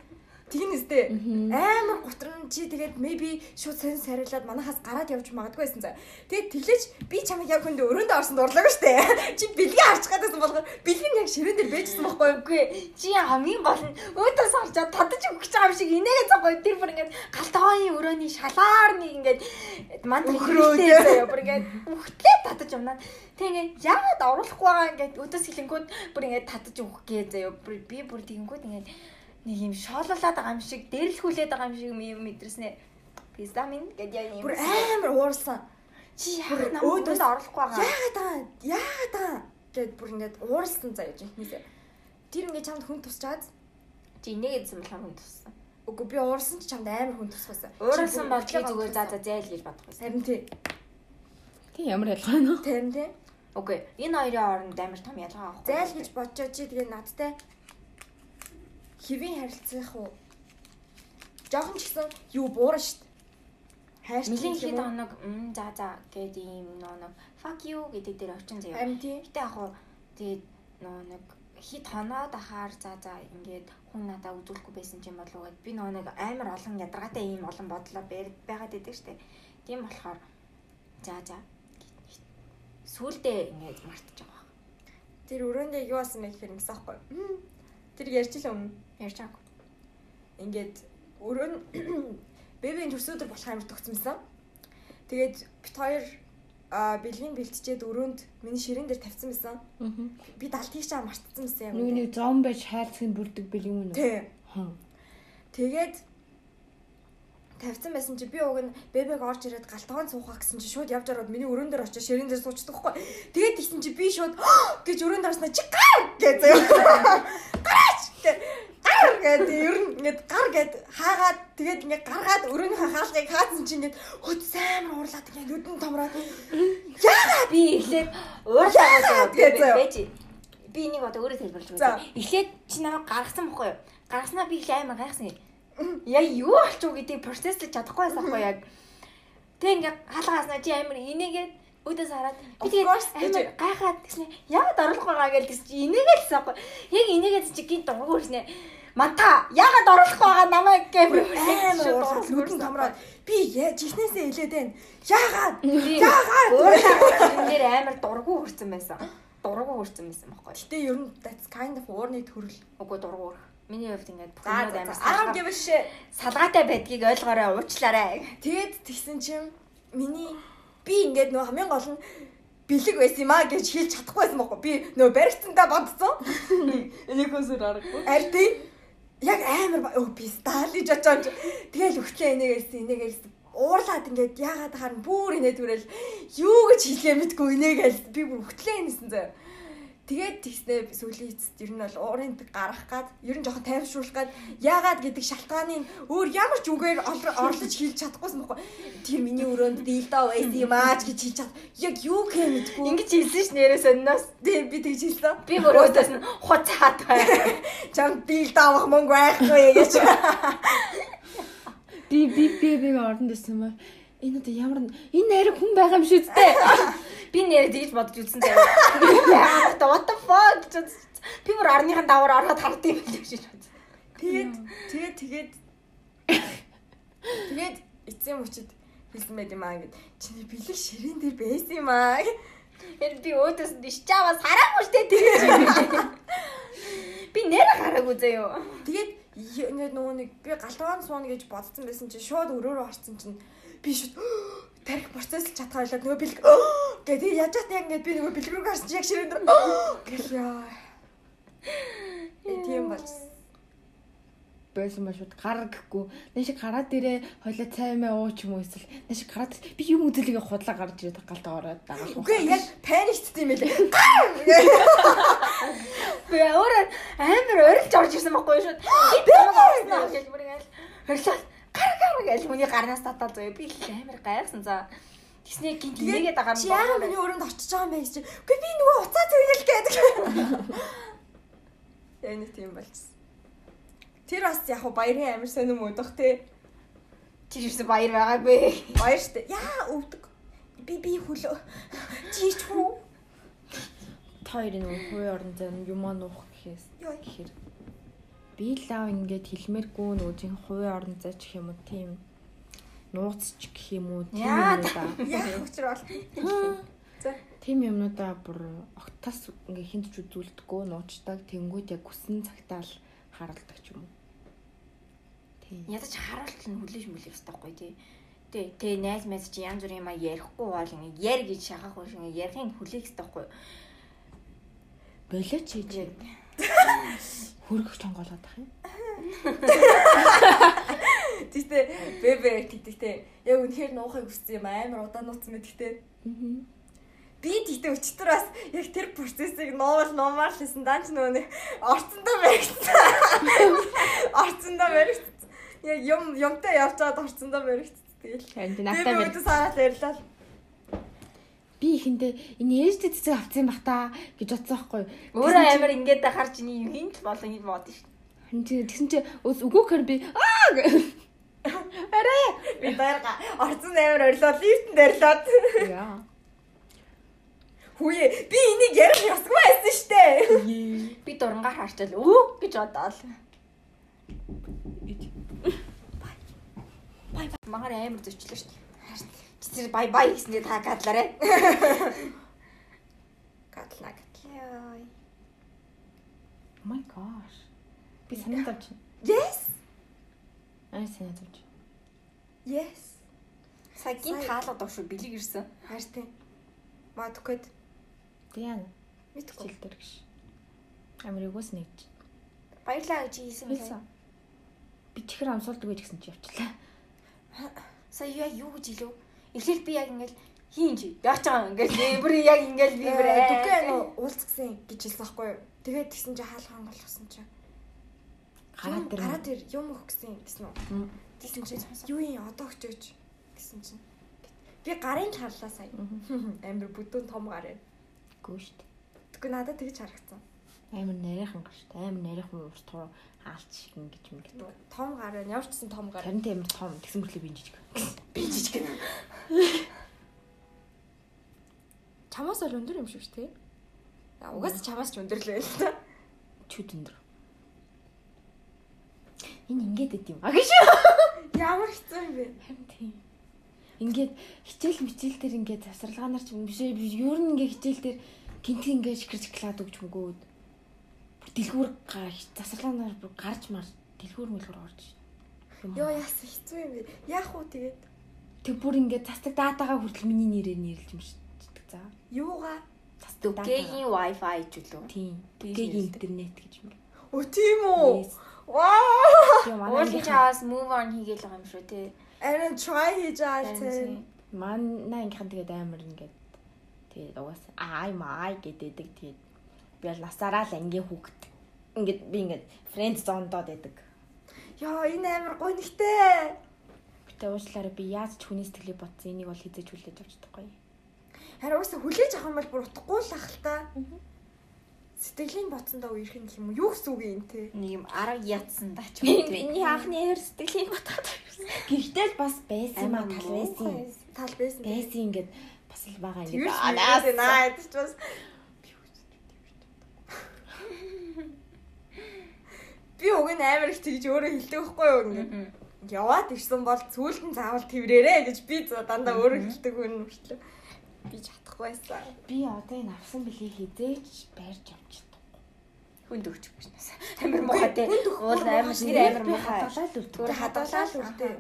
тийм үстэй. Амар гутран чи тэгээд maybe шууд сонь сарилаад манахаас гараад явж магадгүй байсан за. Тэгээд тэглэж би чамайг яг хүндээ өрөөндөө орсон дурлаагүй штэ. Чи бэлгийн харж гадсан болгоо бэлэг нь яг ширээн дээр байжсан байхгүй юу? Үгүй чи хамгийн гол нь өөдөөс харжаа татаж өгч байгаа юм шиг инээгээ цогоо тэр бүр ингээд галтооны өрөөний шалаар нэг ингээд манд хөрөөдөө заяа бүр ингээд үхтлээ татаж өмнаа. Тэг ингээд яагаад оруулахгүй байгаа ингээд өөдөөс хэлэнгүүд бүр ингээд татаж өгөх гээ заяа. Би бүр тэгэнгүүт ингээд нэг юм шоололоод байгаа юм шиг дээрлэхүүлээд байгаа юм шиг юм мэдэрснэ. Пизда минь гэдэг юм. Бүр амар уурсан. чи яагаад өөдөөс- өөдөөс оруулахгүй байгаа. Яагаад аа? Яагаад аа? Гэт бүр ингээд уурсан заяа жинхнээсээ. Тэр ингээд чамд хүн тусчаад Чи инээгээдсэн болохоор хүн туссан. үгүй би уурсан ч чамд амар хүн тусгасан. Уурсан бол Чи зүгээр за за зээл гэж бодох байсан. Харин тий. Тэг ямар ялгаа нөө? Харин тий. Окей. Энэ хоёрын хооронд амар том ялгаа авахгүй. Зайл гэж бодчоо чи тэгээ надтай хэвийн харилцах уу? Жохон ч гэсэн юу буурна штт. Хайрч Нилийн хэд хоног м за за гэдэг юм нөө нэг fuck you гэдэг дээр очин заяа. Гэтэ яг хуу тэгээд нөө нэг хит хоноод ахаар за за ингээд хүн надаа үзүүлэхгүй байсан юм болов уу гэд би нөө нэг амар олон ядаргаатай ийм олон бодлоо байгаад идэг штэ. Тийм болохоор за за сүулдэ ингээд мартаж байгаа. Тэр өрөөндөө юу болсон ингэсэн аахгүй. юу? Тэр ярьж л өмнө. Ярьж байгаагүй. ингээд өрөө нь бэбийн төсөөдөр болох амар тогтсомсон. Тэгээд бит хоёр а бэлгийн бэлтжээд өрөөнд миний ширээн дээр тавьсан байсан. Би далтыг чаа мартсан байсан Нүг юм. нэг зом байж хайрцаг бүрдэг бэл юм уу? Тий. Тэгээд тавьсан байсан чи би уг нь бэбэг орж ирээд галтгоон суухаа гэсэн чи шууд явж ороод миний өрөөн дээр очиж ширээн дээр суучдаг хгүй. Тэгээд тэгсэн чи би шууд гэж өрөөнд орсноо чи гар гэж заяа. Гараач гэ. Гар гэдэг ер нь ингээд гар гэд хаагаад тэгээд ингээд гаргаад өрөөнийхөө хаалгыг хаасан чи ингээд хөт сайн уурлаад ингээд нүдэн томроод Би эхлээд уурлаа гэж заяа. байж. Би энийг одоо өөрөө тайлбарлаж байна. Эхлээд чи намайг гаргасан бохгүй юу? Гаргаснаа би их аймаг гайхсан. Яг юу болчих уу гэдгийг процесслж чадахгүй байсан байхгүй яг. Тэг ингээ хаалгааснаа чи амар инээгээд өөдөөс хараад би тэгээд амар гайхаад тэгснэ. Яагаад оруулах байгаа гэж тэгс чи инээгээд гэсэн байхгүй. Яг инээгээд чи гинт дургу хүрснэ. Манта яагаад оруулах байгаа намайг уурлаад нүдэн томроод би яа чихнээсээ хэлээд байна. Яагаад? Яагаад? Нэр амар дургу хүрсэн байсан. Дургу хүрсэн байсан байхгүй. Гэтэ ер нь that's kind of уурны төрөл. Үгүй дургуур. Миний хувьд ингээд за. Арам салгаа- гэвэш. салгаатай байдгийг ойлгоорой уучлаарай. Тэгэд тэгсэн чинь миний би ингээд нөө хамгийн гол нь бэлэг байсан юм а гэж хэлж чадахгүй байсан байхгүй. Би нөө баригцсандаа бодсон. Энийг өсөр аргагүй. Арди яг амар өө би сталиж очооч. Тэгэл өгтлээ энийгээс энийгээс уурлаад ингээд яагаад харна бүр инээ түрэл юу гэж хэлээ мэдгүй энийгээс би бүр өгтлээ энэсэн заяа. Тэгээд тэгснэ сүүлийн эцэст ер нь бол уурын гарах гад ер нь жоохон тайвшруулах гад яагаад гэдэг шалтгааныг өөр ямар ч үгээр ор- орлож хэлж чадахгүйсэн байхгүй. Тэр миний өрөөнд дилдо байсан юм аа ч гэж хэлж чад. Яг юу гэх мэдгүй. Ингэж хэлсэн ш нэрээ сонноос. тийм би тэгж хэлсэн. Би бүр өөдөөс нь хуцаад байна. Чам дилдо авах мөнгө байхгүй гэж. Би би би би ордонд байсан юм аа. Энэ одоо ямар энэ нэр хүн байгаа юм шүү дээ. Би нэрээ тэгж бодож үзсэн заяа. Яа, what the fuck. Би бүр орныхан даваар ороод хардсан юм билээ гэж бодсон. Тэгээд тэгээд тэгээд тэгээд эцсийн мөчөд хэлсэн байт юм аа гэд. Чиний бэлэг ширээн дээр байсан юм аа. Энэ би өөдөөс нь ишчаавас хараагүй штэ тэгэж. Би нэрээ хараагүй заяа. Тэгээд нөгөө нэг би галтгаан сууна гэж бодсон байсан чинь шууд өрөөрөө харсан чинь би шууд тарих процесс чадхаа ойлоод нөгөө бэлэг гэдэг яаж чад яг ингээд би нөгөө бэлэг рүү гарсан чинь яг ширээн дээр гэх яа. Э тийм болж. байсан ба шууд гар гэхгүй. Нэ шиг гараа дээрээ хойлоо цай мэ уу ч юм уу эсвэл нэ шиг гараад би юм үзэлгээ худлаа гарч ирээд галтаа ороод дагаад. Үгүй яг паниктд юм байлээ. Би өөрөө амар орилж орж ирсэн байхгүй шүү. Би намайг орсноо гэж бүр ингээл орилоод гар гар гэж хүний гарнаас татаад зөө. Би их амар гайхсан за. Тэсний гинт нэгээд байгаа Чи яагаад миний өрөөнд очиж байгаа юм бэ гэж. Үгүй би нөгөө уцаа зүгэл гэдэг. Яг нэг тийм болчихсон. Тэр бас яг баярын амир сонирм өдөх те. чи юусэн баяр байгаагүй. Баяр штэ. Яа өвдөг. Би би хөлөө. Чи ч хүү. Хоёр нэг хувийн орон зай юм аа нуух гэхээс Йой. гэхэр би лав ингээд хэлмээргүй нөгөө чинь хувийн орон зай ч гэх юм уу тийм нууц ч гэх юм уу тийм Яа, юмудаа Яа өчр бол. За. тийм юмнуудаа бүр огтас ингээ хинт ч үзүүлдэггүй нуучдаг тэнгууд яг хүссэн цагтаа л харуулдаг ч юм уу тийм Ядаж харуулт нь хүлээж мүлээ өстэй байхгүй тий. Тэ тэ найз найз чи янз бүрийн юм ярихгүй бол ингээ яр гэж шахахгүй шиг ингээ ярихын хүлээх өстэй байхгүй. болоо чи чи хөргөх чонгоолоод ах юм Тэгтээ бэбэ гэдэг те. Яг үнэхээр нуухыг хүссэн юм амар удаан нууцсан мэт гэхдээ би тэгтээ өчтөр бас яг тэр процессыг нуувал нуумаар л хийсэн даанч нөгөө нэг орцондоо баригдсан. Орцондоо баригдсан. Яг юм юмтай явж байгаад орцондоо баригдсан. Тэгэл. харин Би надад барь өөдөө сараад ярьлаа. л. Би ихэндээ энэ ээжтэй цэцэг авсан бах та гэж бодсон байхгүй Өөрөө амар ингээд харж ини юм хинт болон юм бод шүү. Харин чи тэгсэн чи хэр би аа арай Би дайрга орцон амар орилоо лифтэнд орилоод. яа Хүүе би энийг ярих ёсгүй байсан штэ. Би дурангаар харчаал өө гэж бодоол. Магаар амар зөрчлөө шүү дээ. Чи бай бай гэсэндээ та гадлаарэ. Гатлаа гатлаа. Oh my gosh. Би санаад авч. Yes. Аа санаад авч. Yes. Сагийн таалаад авш бэлэг ирсэн. Хайртай. Мадукэд Диана мэдгүй. хичээл дээр гэж. Эгөөс нэгж. Баярлаа гэж хэлсэн Хэлсэн. Би чихэр амсуулдаг гэж гисэн чи явчлаа. Сая юу гэж хэлв? Эхлээл би яг ингээл хийн чи. Яах чагаа ингээл би бүр яг ингээл би бүр Дүгэ нөө уулзсан гэж хэлсэн байхгүй юу? Тэгээд тэгсэн чи хаалгаан болгосон чи. Гараад Юм- дээр. гараад дээр юм өгсөн гэсэн үү? Мм. Тэгсэн чи юу юм одоо өчөөж гэсэн чинь. Би гарын л харлаа сая. Амир бүдүүн том гар юм. Гүү штт. Тэгвэл надад тэгж харагдсан. Амар нарийнхан гар штт. Амар нарийнхан урт туу хаалт шиг ингэж юм гэдэг. Том гар байна. Ямар ч гэсэн том гар. Харин тийм том. Тэгсэн мэтлээ би жижиг. би жижиг. Чамаас бол өндөр юм шиг шүү? Аа, Угаас чамаас ч өндөр л байл та. Чүд өндөр. Энэ ингээд идэв юм. А гэж. Ямар хэцүү юм бэ? Харин тийм. Ингээд хичээл мичээл дээр ингээд завсарлагаанаар ч юм биш ээ. Юу н ингээд хичээл дээр гинт ингээд шикэр шоколад өгч мөгөөд. Дэлгүүр гарч завсарлагаанаар бүр гарч марч дэлгүүр мэлгүүр орж. юм. Йоо яасан хэцүү юм бэ? Яах уу тэгээд? Тэг бүр ингээд цастаг даатагаа хүртэл миний нэрээр нэрлж юм шиг за. Юугаа? Цастаг Дүгэгийн wifi ч үлээ. Тийм. Нэрэлдэг. интернет гэж юм. Өө тийм үү? Вау! Уулын чаас move on хийгээл байгаа юм шүү тий. Арин try хийж байгаа тийм. манай ангийнхан тэгээд амар ингээд тэгээд угаасаа ай май гэдэг тэгээд би бол насаараа л ангийн хүүхэд. Ингээд би ингээд фрэнд зондоод байдаг. Яа энэ амар гоё нэгтэй. Гэтэ уучлаарай би яаж ч хүний сэтгэлийг бодсон энийг бол хизэж хүлээж авч чадахгүй. Харин уусаа хүлээж авах юм бол бүр утгагүй л ах л та. Сэтгэлийн боцондоо үерх юм юм? Юу гэсэн үг юм те? Нэг юм арга ятсан дач. Миний анхны хэр сэтгэлийн байсан. Гэхдээ л бас байсан юм аа тал байсан. Тал байсан. Байсан ингээд бас л байгаа Тэр ингээд. анаас наа гэж бас Би уг нь амар их тэгж өөрөө хэлдэг байхгүй юу ингээд. Яваад ирсэн бол цүүлд нь заавал тэрвэрээрээ гэж би дандаа өөрөө хэлдэг хүн мөртлөө. Би чадахгүй байсан. Би одоо энэ авсан билийг хизээч байрж авч чадахгүй. Хүнд өгчих бишнээс. Амар муухай те. Уул амар нэр амар муухай. Хадгалаад үлдээ. Түр хадгалаад үлдээ.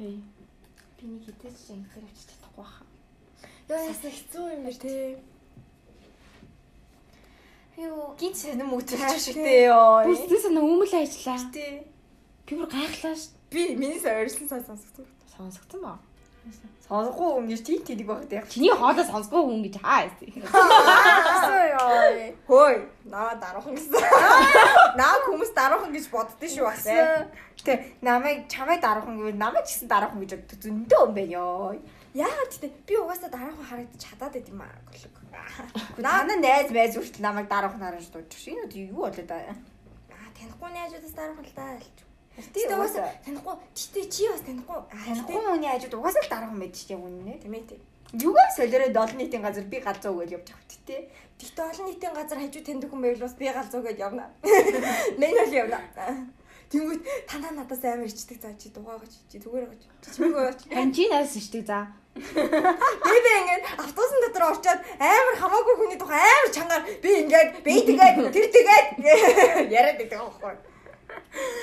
Тий. Би нэг хизээч ингэж авч чадахгүй баха. Яа ясаа хэцүү юм бэ те. Юу гинт сонирм үтэрч шигтэй ёо. Бүсдээ санаа өмнө ажиллаа. Тэ. Би бүр гайхлаа ш. Би миний сойрсон сай сонсогдсон. Сонсогдсон ба. Сонсохгүй юм гэж тийм тэлэг багт яг. Чиний хоолой сонсгүй хүн гэж хаа гэсэн. Асуу ёо. Хөөе, наа даруухан гэсэн. Наа хүмүүс даруухан гэж боддөө шүү бас. Гэтэ намайг чамайг дараахан гэвэл намайг ч гэсэн дараахан гэж боддог зөндөө юм байна ёо. Яагаад гэдэг би угаасаа дараахан харагдаж чадаад байд юм аа. Наа найз майз үртэл намайг дараахан харж дуудчих шин. Энэ юу болоод аа. Аа танихгүй найзуудаас дараахан л даа. Тийм Тэгтээ угаасаа танихгүй. Тэгтээ чи бас танихгүй. танихгүй хүний хажууд угаасаа л байдаг чинь үнэ. тийм ээ тийм. Юугаар солиороо олон нийтийн газар би галзуу гэж явж авах тий. Тэгтээ олон нийтийн газар хажуу таньдаг хүн байвал бас би галзуу гэж явна. Мэн бол явна. Тэнгүүт танаа надаас амар ичдэг заа чи дугаа гэж чи зүгээр гэж. Чи чимээгөө яач. Тань чи найс шдэг за. Би би ингээд автобусын дотор орчоод амар хамаагүй хүний тухай амар чангаар би ингээд би тэгээд тэр тэгээд яриад байдаг аахгүй.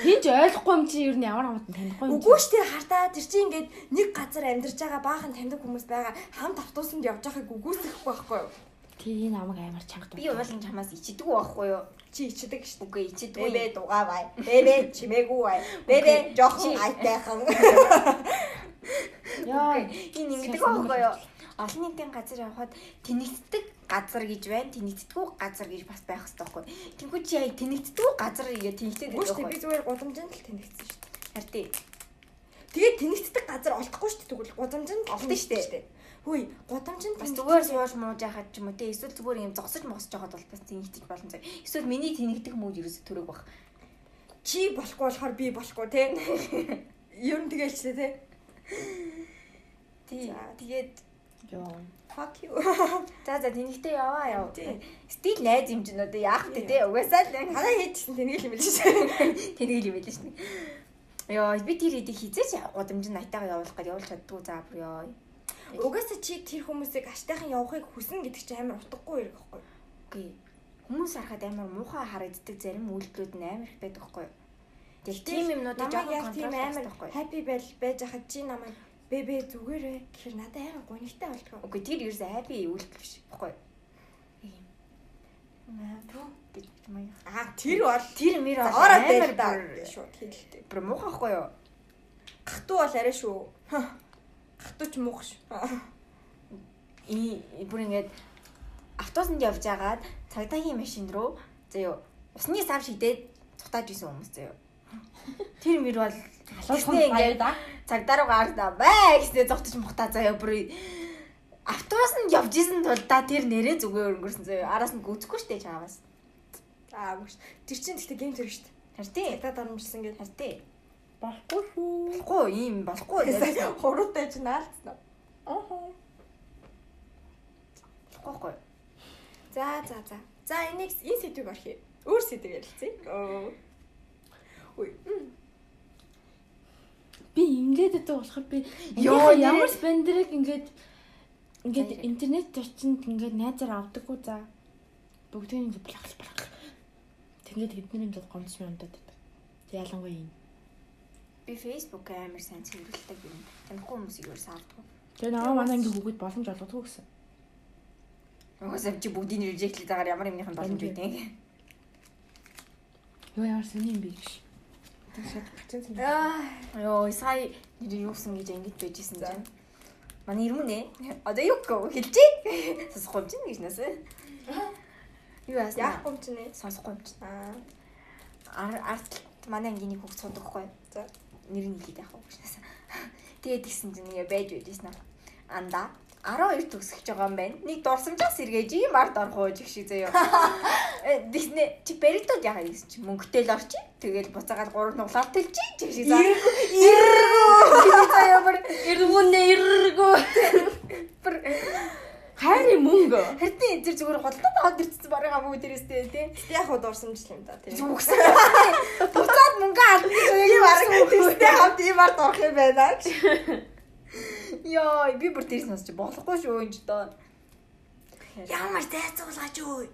Хинч ойлгохгүй юм чи ер нь ямар хамт танихгүй юм. Үгүй штэ хартаа тэр чинь ингээд нэг газар амьдарч байгаа баахан таньдаг хүмүүс байгаа хамт автобусанд явж байгааг үгүйсэхгүй байхгүй юу? Тий намайг амар чангад. Би уулын чамаас ичдэг байхгүй юу? Чи ичдэг штэ. Үгүй ичдэг. Бэбэ дугаа бай. Бэбэ чимээгүй бай. Бэбэ жоохон айтайхан. Яа. Энэ ингэдэг байхгүй юу? Олон нийтийн газар явхад тэнэгддэг газар гэж байна. Тэнэгддэггүй газар гэж бас байх хэрэгтэй байхгүй. Тэнгүү чи яг тэнэгддэггүй газар игээ тэнэгдээд байдаг штэ би байхгүй. зүгээр гудамжинд л тэнэгдсэн штэ. Харин тий. Тэгээд тэнэгддэг газар олдохгүй штэ тэгвэл гудамжинд Олдсон штэ. Хөөе, гудамжинд Бас зүгээр сууж мууж яхад ч юм уу те эсвэл зүгээр юм зогсож могсож байхад бол бас тэнэгдэж болно зав. Эсвэл миний тэнэгдэх мүүд ерөөсө төрөг баг. чи болохгүй болохоор би болохгүй те. Ер нь тэгэлчтэй те. Тий. Тэгээд Йоо. Fuck you. за за тэнэгтэй яваа яв. Стил найз одоо яах вэ те угаасаа л Танаа хийдсэн тэнийг юм биш. тэнэг юм байл шнэ. Йоо би тэр хэдийг хизээч гудамж найтайгаа явуулах гэж явуулж чаддгүй за бүр ёо. Угаасаа чи тэр хүмүүсийг аштайхан явахыг хүснэ гэдэг чинь амар утгагүй юм байхгүй. Үгүй. Хүмүүс харахад амар муухай харагддаг зарим үйлдэлүүд нь амар их байдаг байхгүй. Тэгэл тийм юмнуудыг жоохон контрол амар байхгүй. happy байл байж хахад чи намайг бэбэ зүгээрээ гэхэр надад амар гонигтай болтгоо. Үгүй тэр ерөөсөө happy үйлдэл биш байхгүй. Ийм. Аа түү гэж маяг. Аа тэр бол Тэр мэр бол ороод байл да шүү хэлэлтэй. бүр муухай байхгүй юу? Гахтуу бол арай шүү. Гахтуу ч муух шүү. И бүр ингээд автобусанд явж агаад цагдаагийн машин руу заяо усны сав шидээд цутааж исэн хүмүүс заяо. Тэр мөр бол Алуулсан Тэгснээ баяр ингээд да. цагдаа руу гардаа бай гэснээр зогтож мухтаа заяа бүр автобусанд явж исэн тул да тэр нэрээ зүгээр өнгөрсөн заяа араас нь гүцэхгүй штэ чаавас Аа мөш. Тэр чинь гэхдээ гейм зэрэг дээ. харьтээ Цагдаа дарамжсан гэдэг. харьтээ Болохгүй шүү. болохгүй ийм болохгүй Хуруутай ч наалцсан. Аа. болохгүй За за за. За энийг энэ сэдвийг орхив. Өөр сэдв ярилцъя. Оо. Үй. Би байдаг болохоор би Яа ямар спендерэг ингээд ингээд интернет төрчинд ингээд найзаар авдаггүй за. Бүгдийн ингээд блах блах. Тэгээд хэдний дод гомдсон юм даа. Тэг ялангуяа юм. би Facebook амар сайн цэвэрлдэг юм танихгүй хүмүүсийг юу саардгүй Тэгээ наваа манай ингээд хүүхэд боломж олгодгүй гэсэн. угаасаа чи бүгдийг режектлээ дагаар ямар юмных нь боломж үүдээ Йоо ямар сони юм бэ гэж. Тэгшээд процент. Аа ёо сая нэр юу гэсэн гэж ингэж байж исэн За. чинь манай ирмүнэ одоо юу гоо хэлчихэ сонсохгүй юм чинь гэж насаа Юу яасан? Яахгүй юм чинь ээ. Сонсохгүй юм чинь. Аа. Ар ард манай ангийн нэг хүүхд суудаг хгүй. За. Нэр нь хэлээд яах вэ гэж. Тэгээд тэгсэн чинь нэг байж байжсэн аа. Анда 12 төгсөж байгаа юм байна. Нэг дурсамжаас эргэж ийм ард орох уу гэх шиг заяа. Диснэ чи беритод яагаад гэсэн чи мөнгөтэй л орчих. Тэгэл буцаагаад гурав нуглаад төлчих гэх шиг заа. Иргүү. Заяа бүр Иргүүнэ иргүү. бүр Хайрын мөнгө. хэртээ тэр зүгээр худалдаад аваад ирчихсэн барыг амгүй дээрээстэй тий. Гэтэ яг хуу дурсамжлал юм да тий. Зүгсэн. Буцаад мөнгө алдсан гэж юм арга Тэстэй хамт ийм ард орох юм байна гэж. Йоо, би бүр тэр сонсч болохгүй шүү энэ доо. Ямар зайцуулгаач юу?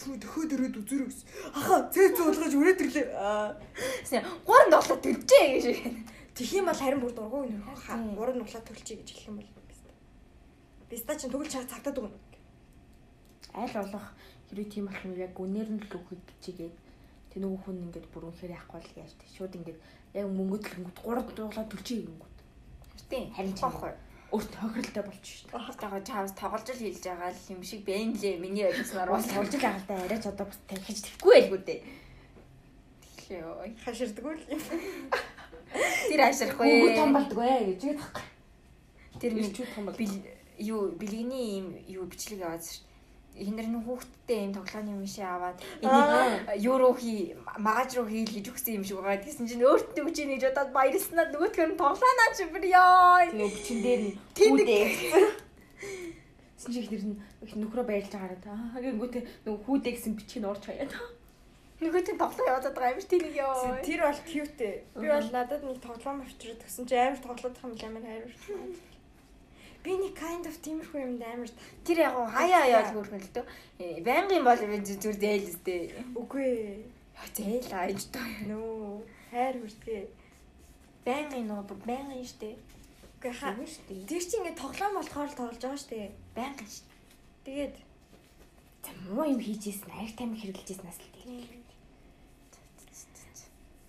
Чүү дөхөд өрөөд үзэрэгс. Аха, цээ цуулгаж өрөөд ирлээ. Гэсэн гурав доглоо төлжээ гэж. Тэх юм бол харин бүр дургуй нэр хаа. Тийм. Уран нуглаа төлчих гэж хэлэх юм бол. Биста чинь тэгвэл чаа цагтаад өгнө. Аль болох хэрэг тийм болох юм яг үнээр нь л өгөхөд чигээд тэр нөгөө хүн ингээд бүр үнэхээр яахгүй л яаж тэг. Шууд ингээд яг мөнгө төлөнгөд гурав дууглаа төлчих юм гот. Тийм, Харин ч байхгүй. Өөрт тохиролтой болчих шүү дээ. Хатаага чаас тоглож л хэлж байгаа л юм шиг байна лээ. Миний ойлгосноор бол болж л агалдаа арайч одоо бас тархиж тэхгүй байлгүй дээ. Йоо. Хаширдгүй л юм. Тэр аширхгүй. Үгүй том болдгоо ээ гэж яах вэ? Тэр минь Ирчүүд том бол. юу бэлгэний юм юу бичлэг аваад шүү. Эндэр нөх хүүхдтэй юм тоглооны юм шиг аваад юу руу хий магаж руу хийл гэж өгсөн юм шиг байгаа. Тэгсэн чинь өөртөө чинь гэж бодоод баярлснаа нөгөөтгөр нь тоглоонаа чи бүр ёо. Тэгээ бичин дээр нь хүүдээ. Тэсэн чи ихнэр нь нөхрөө баярлж байгаараа аа гингүүтээ нөгөө хүүдээ гэсэн нь орж хаяад. Нөгөөтгөр тоглоо яваад байгаа юм шиг тэнэг ёо. Тэр бол cute. Би бол надад нэг тоглоом авчираад тгсэн чи амар тоглоод байгаа юм амар хайр. Би нэг kind of тиймэрхүү юмд амар Тэр яг хаяа яа хөөрхөн л дөө. Байнгын бол зүр зээл үстэй. үгүй. Зээл ааж доо. Нөө хайр хүртгээ. Байнгын нөө байнгын штэ. Үгүй хаа. Тэр чинь ингээ тоглоом болохоор л тоглож байгаа штэ. Байнгын штэ. Тэгээд За муу юм хийжсэн, аяг тайм хэрэглэжсэн л тийм.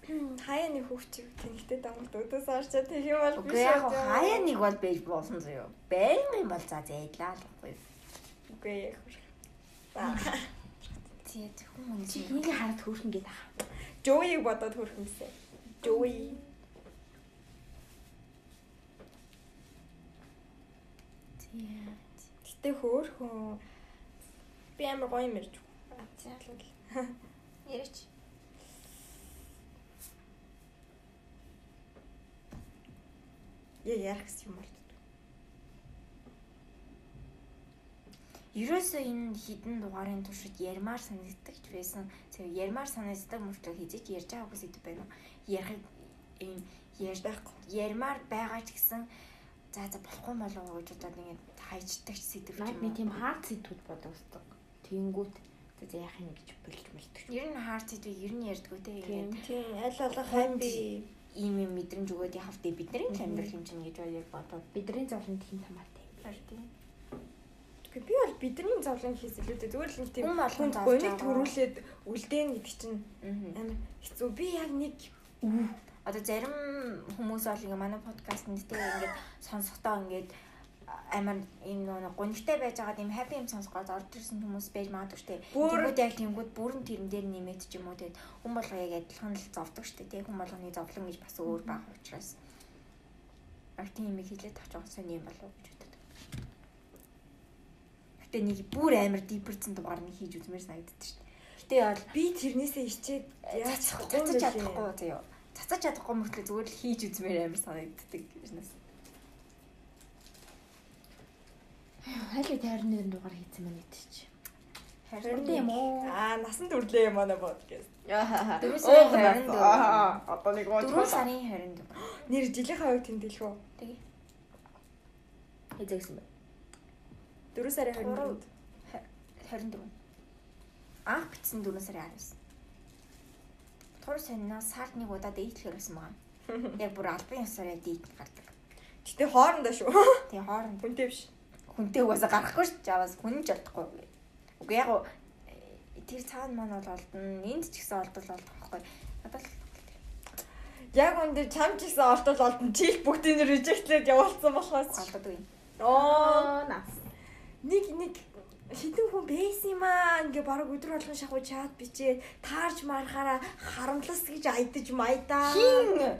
Хаяа нэг хүүхчиг тэнэлтэй дамгал өдөөс орчоо тэг юм бол Үгүй яг хаяа нэг бол байж болсон зөө. Байнгын бол за зэйлаа л байхгүй. Үгүй яг хөр. Тий хүн Чи нэг хараад хөөрхөн гээд ах. Joey бодоод хөрхөнсэй. Joey. тий. Гэтэ хөөрхөн би амар гоё юм ярьж байгаа. Зайлал. Яриач. Яа ярих гэсэн юм бол. Ерөөсөө энэ хідэн дугаарын туршид ярмаар санагддаг ч байсан. зөв ярмаар санагддаг мөртлөө хизэж ярьж байгаа үгс идэв байна? Ярих юм Байхгүй. ярмаар байгаа ч гэсэн за за болохгүй болов уу гэж бодоод ингээд хайчдаг сэдв Наад юм нэг уу? тийм хаард сэдвүүд бодогддог. Тэнгүүт за яах юм гэж бэлж мэлдэг. Ер нь хаар сэдвийг ер нь ярьдгүй те. Тийм. Аль болох happy. Ийм юм мэдрэмж өгөөд явах дээ бидний амьдрал юм чинь гэж яг бодоод Бидний зовлон тийм тамаатай. тийм. Гэхдээ би бол бидний зовлон хийх илүү дээ. Зүгээр л нэг тийм Хүн гоник төрүүлээд үлдээн гэдэг чинь амар хэцүү. Би яг нэг Одоо зарим хүмүүс бол ингээ манай подкаст нь тэгээ ингээд сонсохдоо ингээд амар ийм нэг гонигтай байж байгаа юм happy юм сонсгоод орж ирсэн хүмүүс байж магадгүй штэ. Тэгвэл яг тэнгууд бүрэн тэрэн дээр нэмээд ч юм уу тэгээд хүн болго яг адилхан л зовдөг штэ. Тэг хүн болгоны зовлон гэж бас өөр бага учраас. Аа тийм юм хэлээд авч байгаа сони юм болов гэж боддог. Гэтэ нэг бүр амар дипэрцэн дугаар нэг хийж үзмээр санагддаг штэ. Гэтэ бол би тэрнээсээ ичээд яачих чадахгүй заяа. Цацаж чадахгүй мөртлөө зүгээр л хийж үзмээр амар санагддаг юунаас. Тайрны нэг дугаар хийсэн мэн гэдэг чи. Харин Тийм үү? Аа насан төрлөө юм аа podcast. Дөрөв сарын 24. Аа одоо нэг Дөрөв сарын 24. Нэр жилийнхаа үед тэмдэглэх үү? Тэгээ. Хэзэгсэн бэ? 4 сарын 24-нд. 24. Анх битсэн 4 сарын 19. Тур санаас сард нэг удаа дээдлэхэр байсан байгаа. Яг бүр албан ёсоор яг дээд гардаг. Гэтэ хоорондоо шүү. Тэгээ хооронд Хүнтэй биш. Хүнтэй угаасаа гарахгүй ш. Жаваас хүн ч олдохгүй. Үгүй яг э, тэр цаана маань бол олдно. Энд ч гэсэн олдол олдох байхгүй. Надад л Яг үндэ чам ч гэсэн олдол олдон чил бүгдийг нь rejectlээд явуулсан болохоос. олдод үгүй. Оо нас. нэг нэг хитэн хүн байсан юм аа ингээ баг өдөр болгон шахуу чат бичээ таарж марахаараа харамлас гэж айдаж майдаа. Хин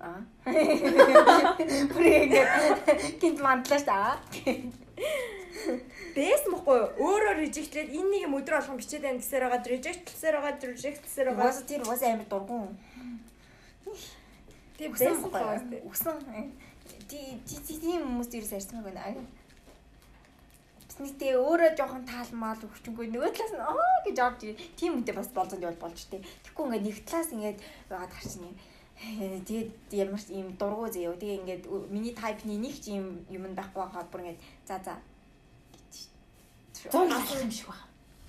Аа. Бүрийг гинт мандлаа та. Бэс мохгүй юу? өөрөөр режектлээд энэ нэг юм өдөр болгон бичээд байна гэсээр байгаа режектлсээр байгаа режектлсээр байгаа. Уус тэр уус амар дургуун. Тийм бэс мохгүй юу? Усан. Ти ти ти тийм хүмүүс дээрээс арьсан байгаа наа. Тэснийтэй өөрөө жоохон таалмаал өгчөнгөө нөгөө талаас нь аа гэж орж. Тийм үнтэй бас болзонд явал болж тээ. Тэгэхгүй ингээд нэг талаас ингээд байгаад харчихна юм. Тэгээд ямар ч юм дургуй заяа. Тэгээ ингээд миний тайпны нэг ч юм юм байхгүй байгаа бүр ингээд за за. Зон алах юм шиг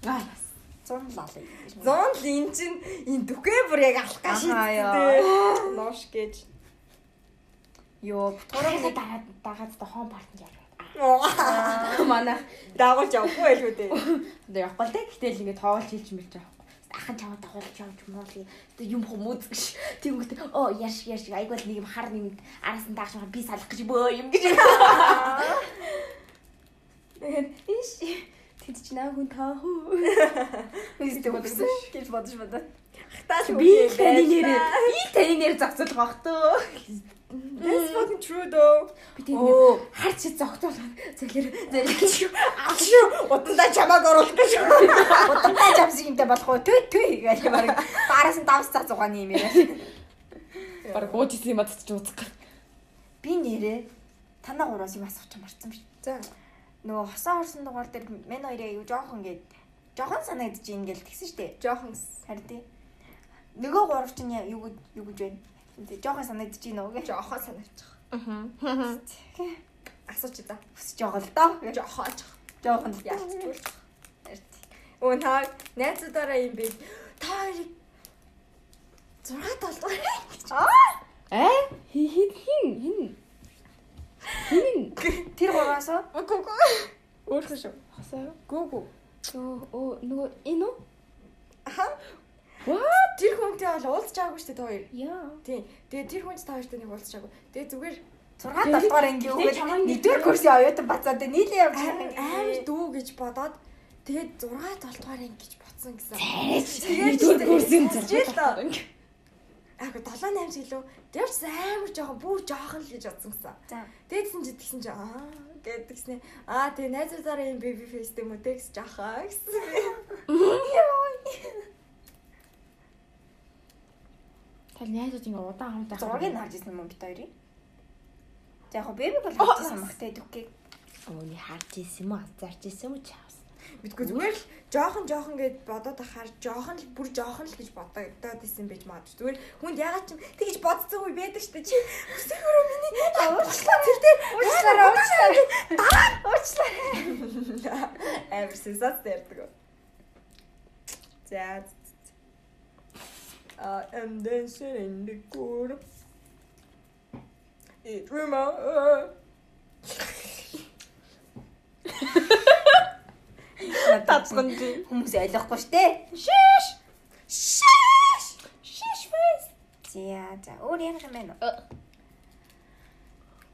байна. Аа. Зун лал. Зон л эн чин энэ дүгээ бүр яг алах гаш шийдтэй. Нош гэж. Йоо, бутгараа дагаад дагаад та хоон партнд Аа. Манай Дагуулж явахгүй байлгүй дээ. одоо явахгүй л дээ. Гэтэл ингээд тоолж хийж мэлж байгаа. Ахын чамд дагуулж явж муули. Тэгээ юм хүмүүз гэж. Тэнгүүт оо яш яш айгуул нэг юм хар нэг араас нь даагч байгаа би салах гэж бөө юм гэж. Тэгээд иш тэд чи наа хүн таа хүү. Үстэй бодсон гэж бодож бодоо. Хтаал Би таны нэрээ би таны нэр зогсож байгаа хтөө. That's fucking true though. Би Оо. хар чи зогтоолаа. Зэлэр зэлэр. Ачуу удандаа чамааг оруулах гэж. Удамтай жамсыг юмтай болох уу? Түй түй гэж баг. Бараас нь давс цаа зугааны юм яриа. Бараг уужсэн юм атч үзэх. Би нэрээ танаа гураас юм асуух ч марцсан биш. За. Нөгөө хосоо хорсон дугаар дээр мен хоёроо юу жоохон гээд жоохон санагдаж ийн гэл тэгсэн штэ. Жохон Харин тий. Нөгөө гурав чинь юу гэж- юу гэж байна? Тий, Жоохон санагдаж ийн нөгөө. жохон санаачих. Аа. Асууч да. Хүсэж байгаа л доо. Жохон. Жоохон л Яалтчгүй. Харин тий. Өө та найзуудаараа юм бэ? Та хоёрыг 6 толгой. Э? Хин хин хин хин. Хин. Тэр гураас уу? Үгүй үгүй. Өөрөө шүү. Хасаа юу? Гүү гүү. Оо оо нөгөө энэ үү? Аха. What? Тэр хүнтэй бол уулзч байгаагүй шүү дээ та хоёр. Яа. Тийм. Тэгээ тэр хүнч та хоёртой нэг уулзч байгаагүй. Тэгээ зүгээр 6 долдугаар анги Тэг үгээд чамайг нэгдүгээр курсын оюутан бацаад нийлээ явж амар дүү гэж бодоод тэгээд 6 толгоор ингэж ботсон гэсэн. Тэгээд нэгдүгээр курсын Жил доо. зарж. Аа 7 8 жилөө тэрч амар жоохон бүр жоохон л гэж бодсон гэсэн. Тэгсэн чи тэгсэн чи аа гэдгснэ. Аа тэгээ найзуудаараа юм face юм уу тэгс жахаа гэсэн. Tal найзууд ингээ удаан хамт Зургийг нь харж ирсэн юм уу бид хоёрыг? За яг бэби бол харж ирсэн баг те дүкээ. Өөний харж исэн юм уу? Зарж исэн юм уу чаавс? Мэдгүй зүгээр л жоохон жоохон гэд бодоод ахаар жоохон л бүр жоохон л гэж бодоод исэн байж магадгүй. Зүгээр хүнд ягаад ч юм тэгж бодсон үе байдаг шүү дээ. Чи өсөөрөө миний уучлаа тэр дээр Уучлаарай, уучлаарай. дараа уучлаа. Амар сенсац дэрдэг. За. I am dancing in the cool. It reminds Татсан хүмүүс ойлгохгүй штэ. Шиш. Шиш фэс. За за өөр ямар юм бэ?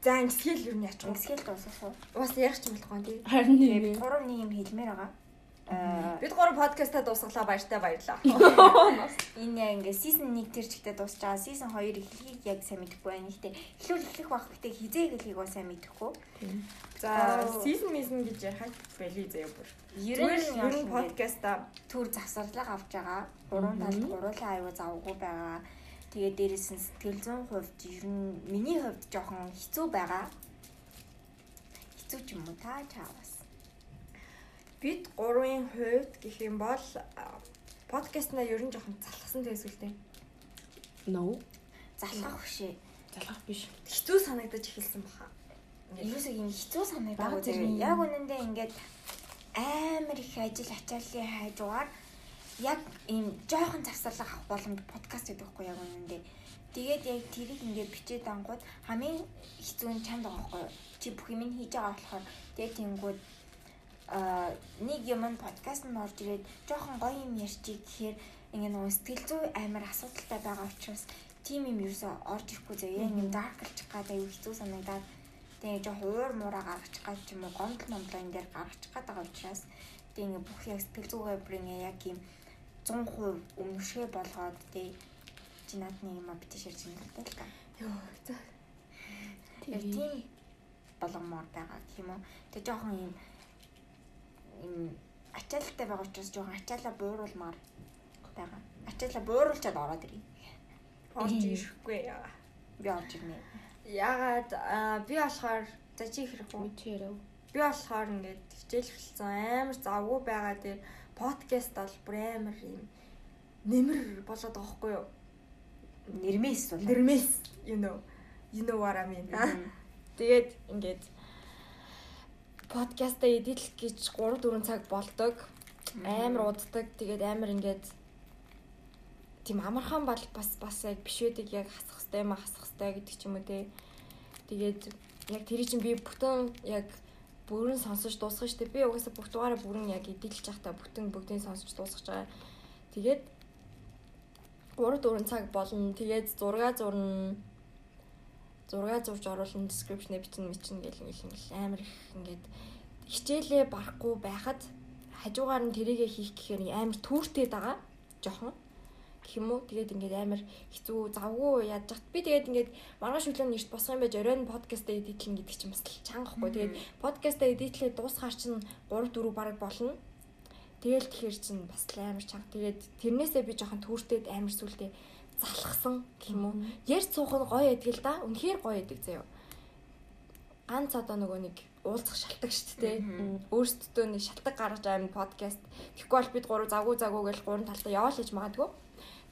За ингэсгээл юу яач вэ? Ингэсгээл дуусах уу? Бас ярих ч юм болохгүй тий. Харин нэг бид гурав нэг юм хэлмээр байгаа. Бид гурав подкастаа дуусгалаа баяртай баярлаа. энэ яа ингээ season 1 тэр чигтээ дуусч байгаа. Season 2 эхлэхийг яг сайн мэдэхгүй байна. Гэхдээ эхлүүл эхлэх байх гэхдээ хизээ эхлэхийг бас сайн мэдэхгүй. За, season season гэж ярих байли заяа бүр. Ер нь подкастаа төр завсарлага авч байгаа. Гурван талд гуруулаа аюу завгүй байгаа. Тэгээд дээрээс нь сэтгэл зүйн хувьд ер нь миний хувьд жоохон хэцүү байгаа. Хэцүү ч юм уу та чаавас. Бид гурвын хувьд гэх юм бол подкастнаа ер нь жоохон залхсан төсөлтэй. No. Залхах хөшөө. Залгах биш. Хэцүү санагдаж эхэлсэн баха. Ерөөсөө юм хэцүү санагдаагүй зэрэг. Яг үнэндээ ингээд амар их ажил ачааллын хайжуугаар яг ийм жоохон завсарлага авах боломж подкаст гэдэг байхгүй яг үнэндээ. Тэгээд яг тэрийг ингээд бичээд ангууд хамгийн хэцүү нь чамд байгаа байхгүй юу? Чи бүх юм хийж байгаа болохоор тэгээд тэнгууд а нэг юм нь подкаст нь орж ирээд жоохон гоё юм ярьчих гэхээр ингээ нөгөө сэтгэл зүй амар асуудалтай байгаа учраас тийм юм ерөөсөө орж ирэхгүй заяа. Юм дарклчих гадаа юу хэцүү санагдаад Тэгээ жоо хуур муура гаргачих гад ч юм уу гомдол момдлоо энэ дээр гаргачих гад байгаа учраас тэгээ ингээ бүх яг сэтгэл зүгээ бүр ингээ яг юм 100% өмнөшгөө болгоод тэгээ чи наадны юм а битээ ширж юм л та. Йоо. За. Тэгээ тийм болгомоор байгаа гэх юм уу. Тэгээ жоохон юм юм ачаалттай байгаа учраас жоохон ачаалаа бууруулмаар байгаа. Ачаалаа бууруулчаад ороод ирье. Орж ирэхгүй яа. Би орж ирнэ. Ягаад аа, би болохоор за чи хэрэг үү? Үчээрөө. Би болохоор ингээд хичээл эхэлсэн амар завгүй байгаа дээр подкаст бол бүр амар юм нэмэр болоод байгаа хгүй юу? Нэрмээс бол. Нэрмээс you know you know what I mean. Тэгээд ингээд подкаста эдитлэх гэж 3 4 цаг болдог. Амар уддаг. Тэгээд амар ингээд тийм амархан бол бас бас яг биш байдаг яг хасах хэвтэй ма хасах хэвтэй гэдэг ч юм уу те. Тэгээд яг тэрий чинь би бүтэн яг бүрэн сонсож дуусгах штеп. Би угаасаа бүх дугаараа бүрэн яг эдэлж явахдаа бүтэн бүгдийг сонсож дуусгаж байгаа. Тэгээд 3 4 цаг болно. Тэгээд зураг зурна. Зураг зурж оруулна, description-э бичнэ, бичнэ гэл ингээл ингээл амар их ингээд хичээлээ барахгүй байхад хажуугаар нь тэрийгэ хийх гэхээр амар түүртэй байгаа. Жохон гэх юм уу. Тэгээд ингээд амар хэцүү завгүй яаж чад. Би тэгээд ингээд маргааш өглөө нэрт босох юм байж оройн подкаст эдитлэн гэдэг чинь бас чангахгүй. Тэгээд подкаст эдитлээ дуусгаар чинь 3 4 баг болно. Тэгэл тэгэхэр чинь бас амар чанга. Тэгээд тэрнээсээ би жоохон түүртэд амар сүлдээ залхсан гэх юм уу. Ярьж суух нь гоё байдаг л да. Үнэхээр гоё байдаг заяа. Ганц одоо нөгөө нэг уулзах шалтгаан шүү дээ. Өөрсдөө нэг шалтгаан гаргаж юм подкаст. Тэгэхгүй бол бид гурав завгүй завгүй гэж гурван талдаа яваал гэж магадгүй.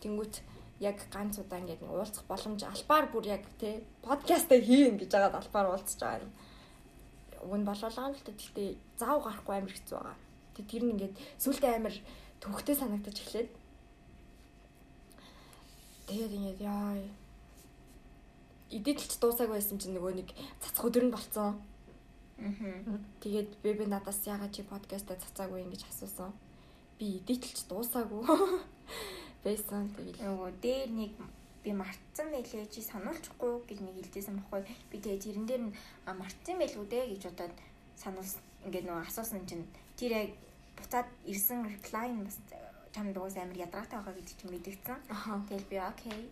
Тэнгүүт яг ганц удаа ингээд уулзах боломж албаар бүр яг тий подкастаа хийн гэж хагаад албаар уулзж байгаа юм. Уг нь болоолаа л гэхдээ зав гарахгүй амар хэцүү байгаа. Тэг тэр нь ингээд сүултээ амар төвхтэй санагдаж эхлээд Тэгээд ингээд яа эдэлч дуусаагүй байсан чинь нөгөө нэг цацх өдөр нь болцсон. Аа. Тэгээд бэбэ надаас яагаад чи подкастаа цацаагүй ингэж асуусан. Би эдэлч дуусаагүй байсан. Тэгээд Нөгөө дээр нэг би мартсан байлээ чи сануулчихгүй гэж нэг хэлжсэн баггүй. Би тэгээ тэрэн дээр нь «А, мартсан байлгүй дээ гэж бодоод сануулсан. Ингээд нөгөө асуусан чинь тэр яг буцаад ирсэн reply нь бас чамд уус амар ядаргаатай байгаа гэдэг чинь мэдгэцэн. Тэгэл би окей.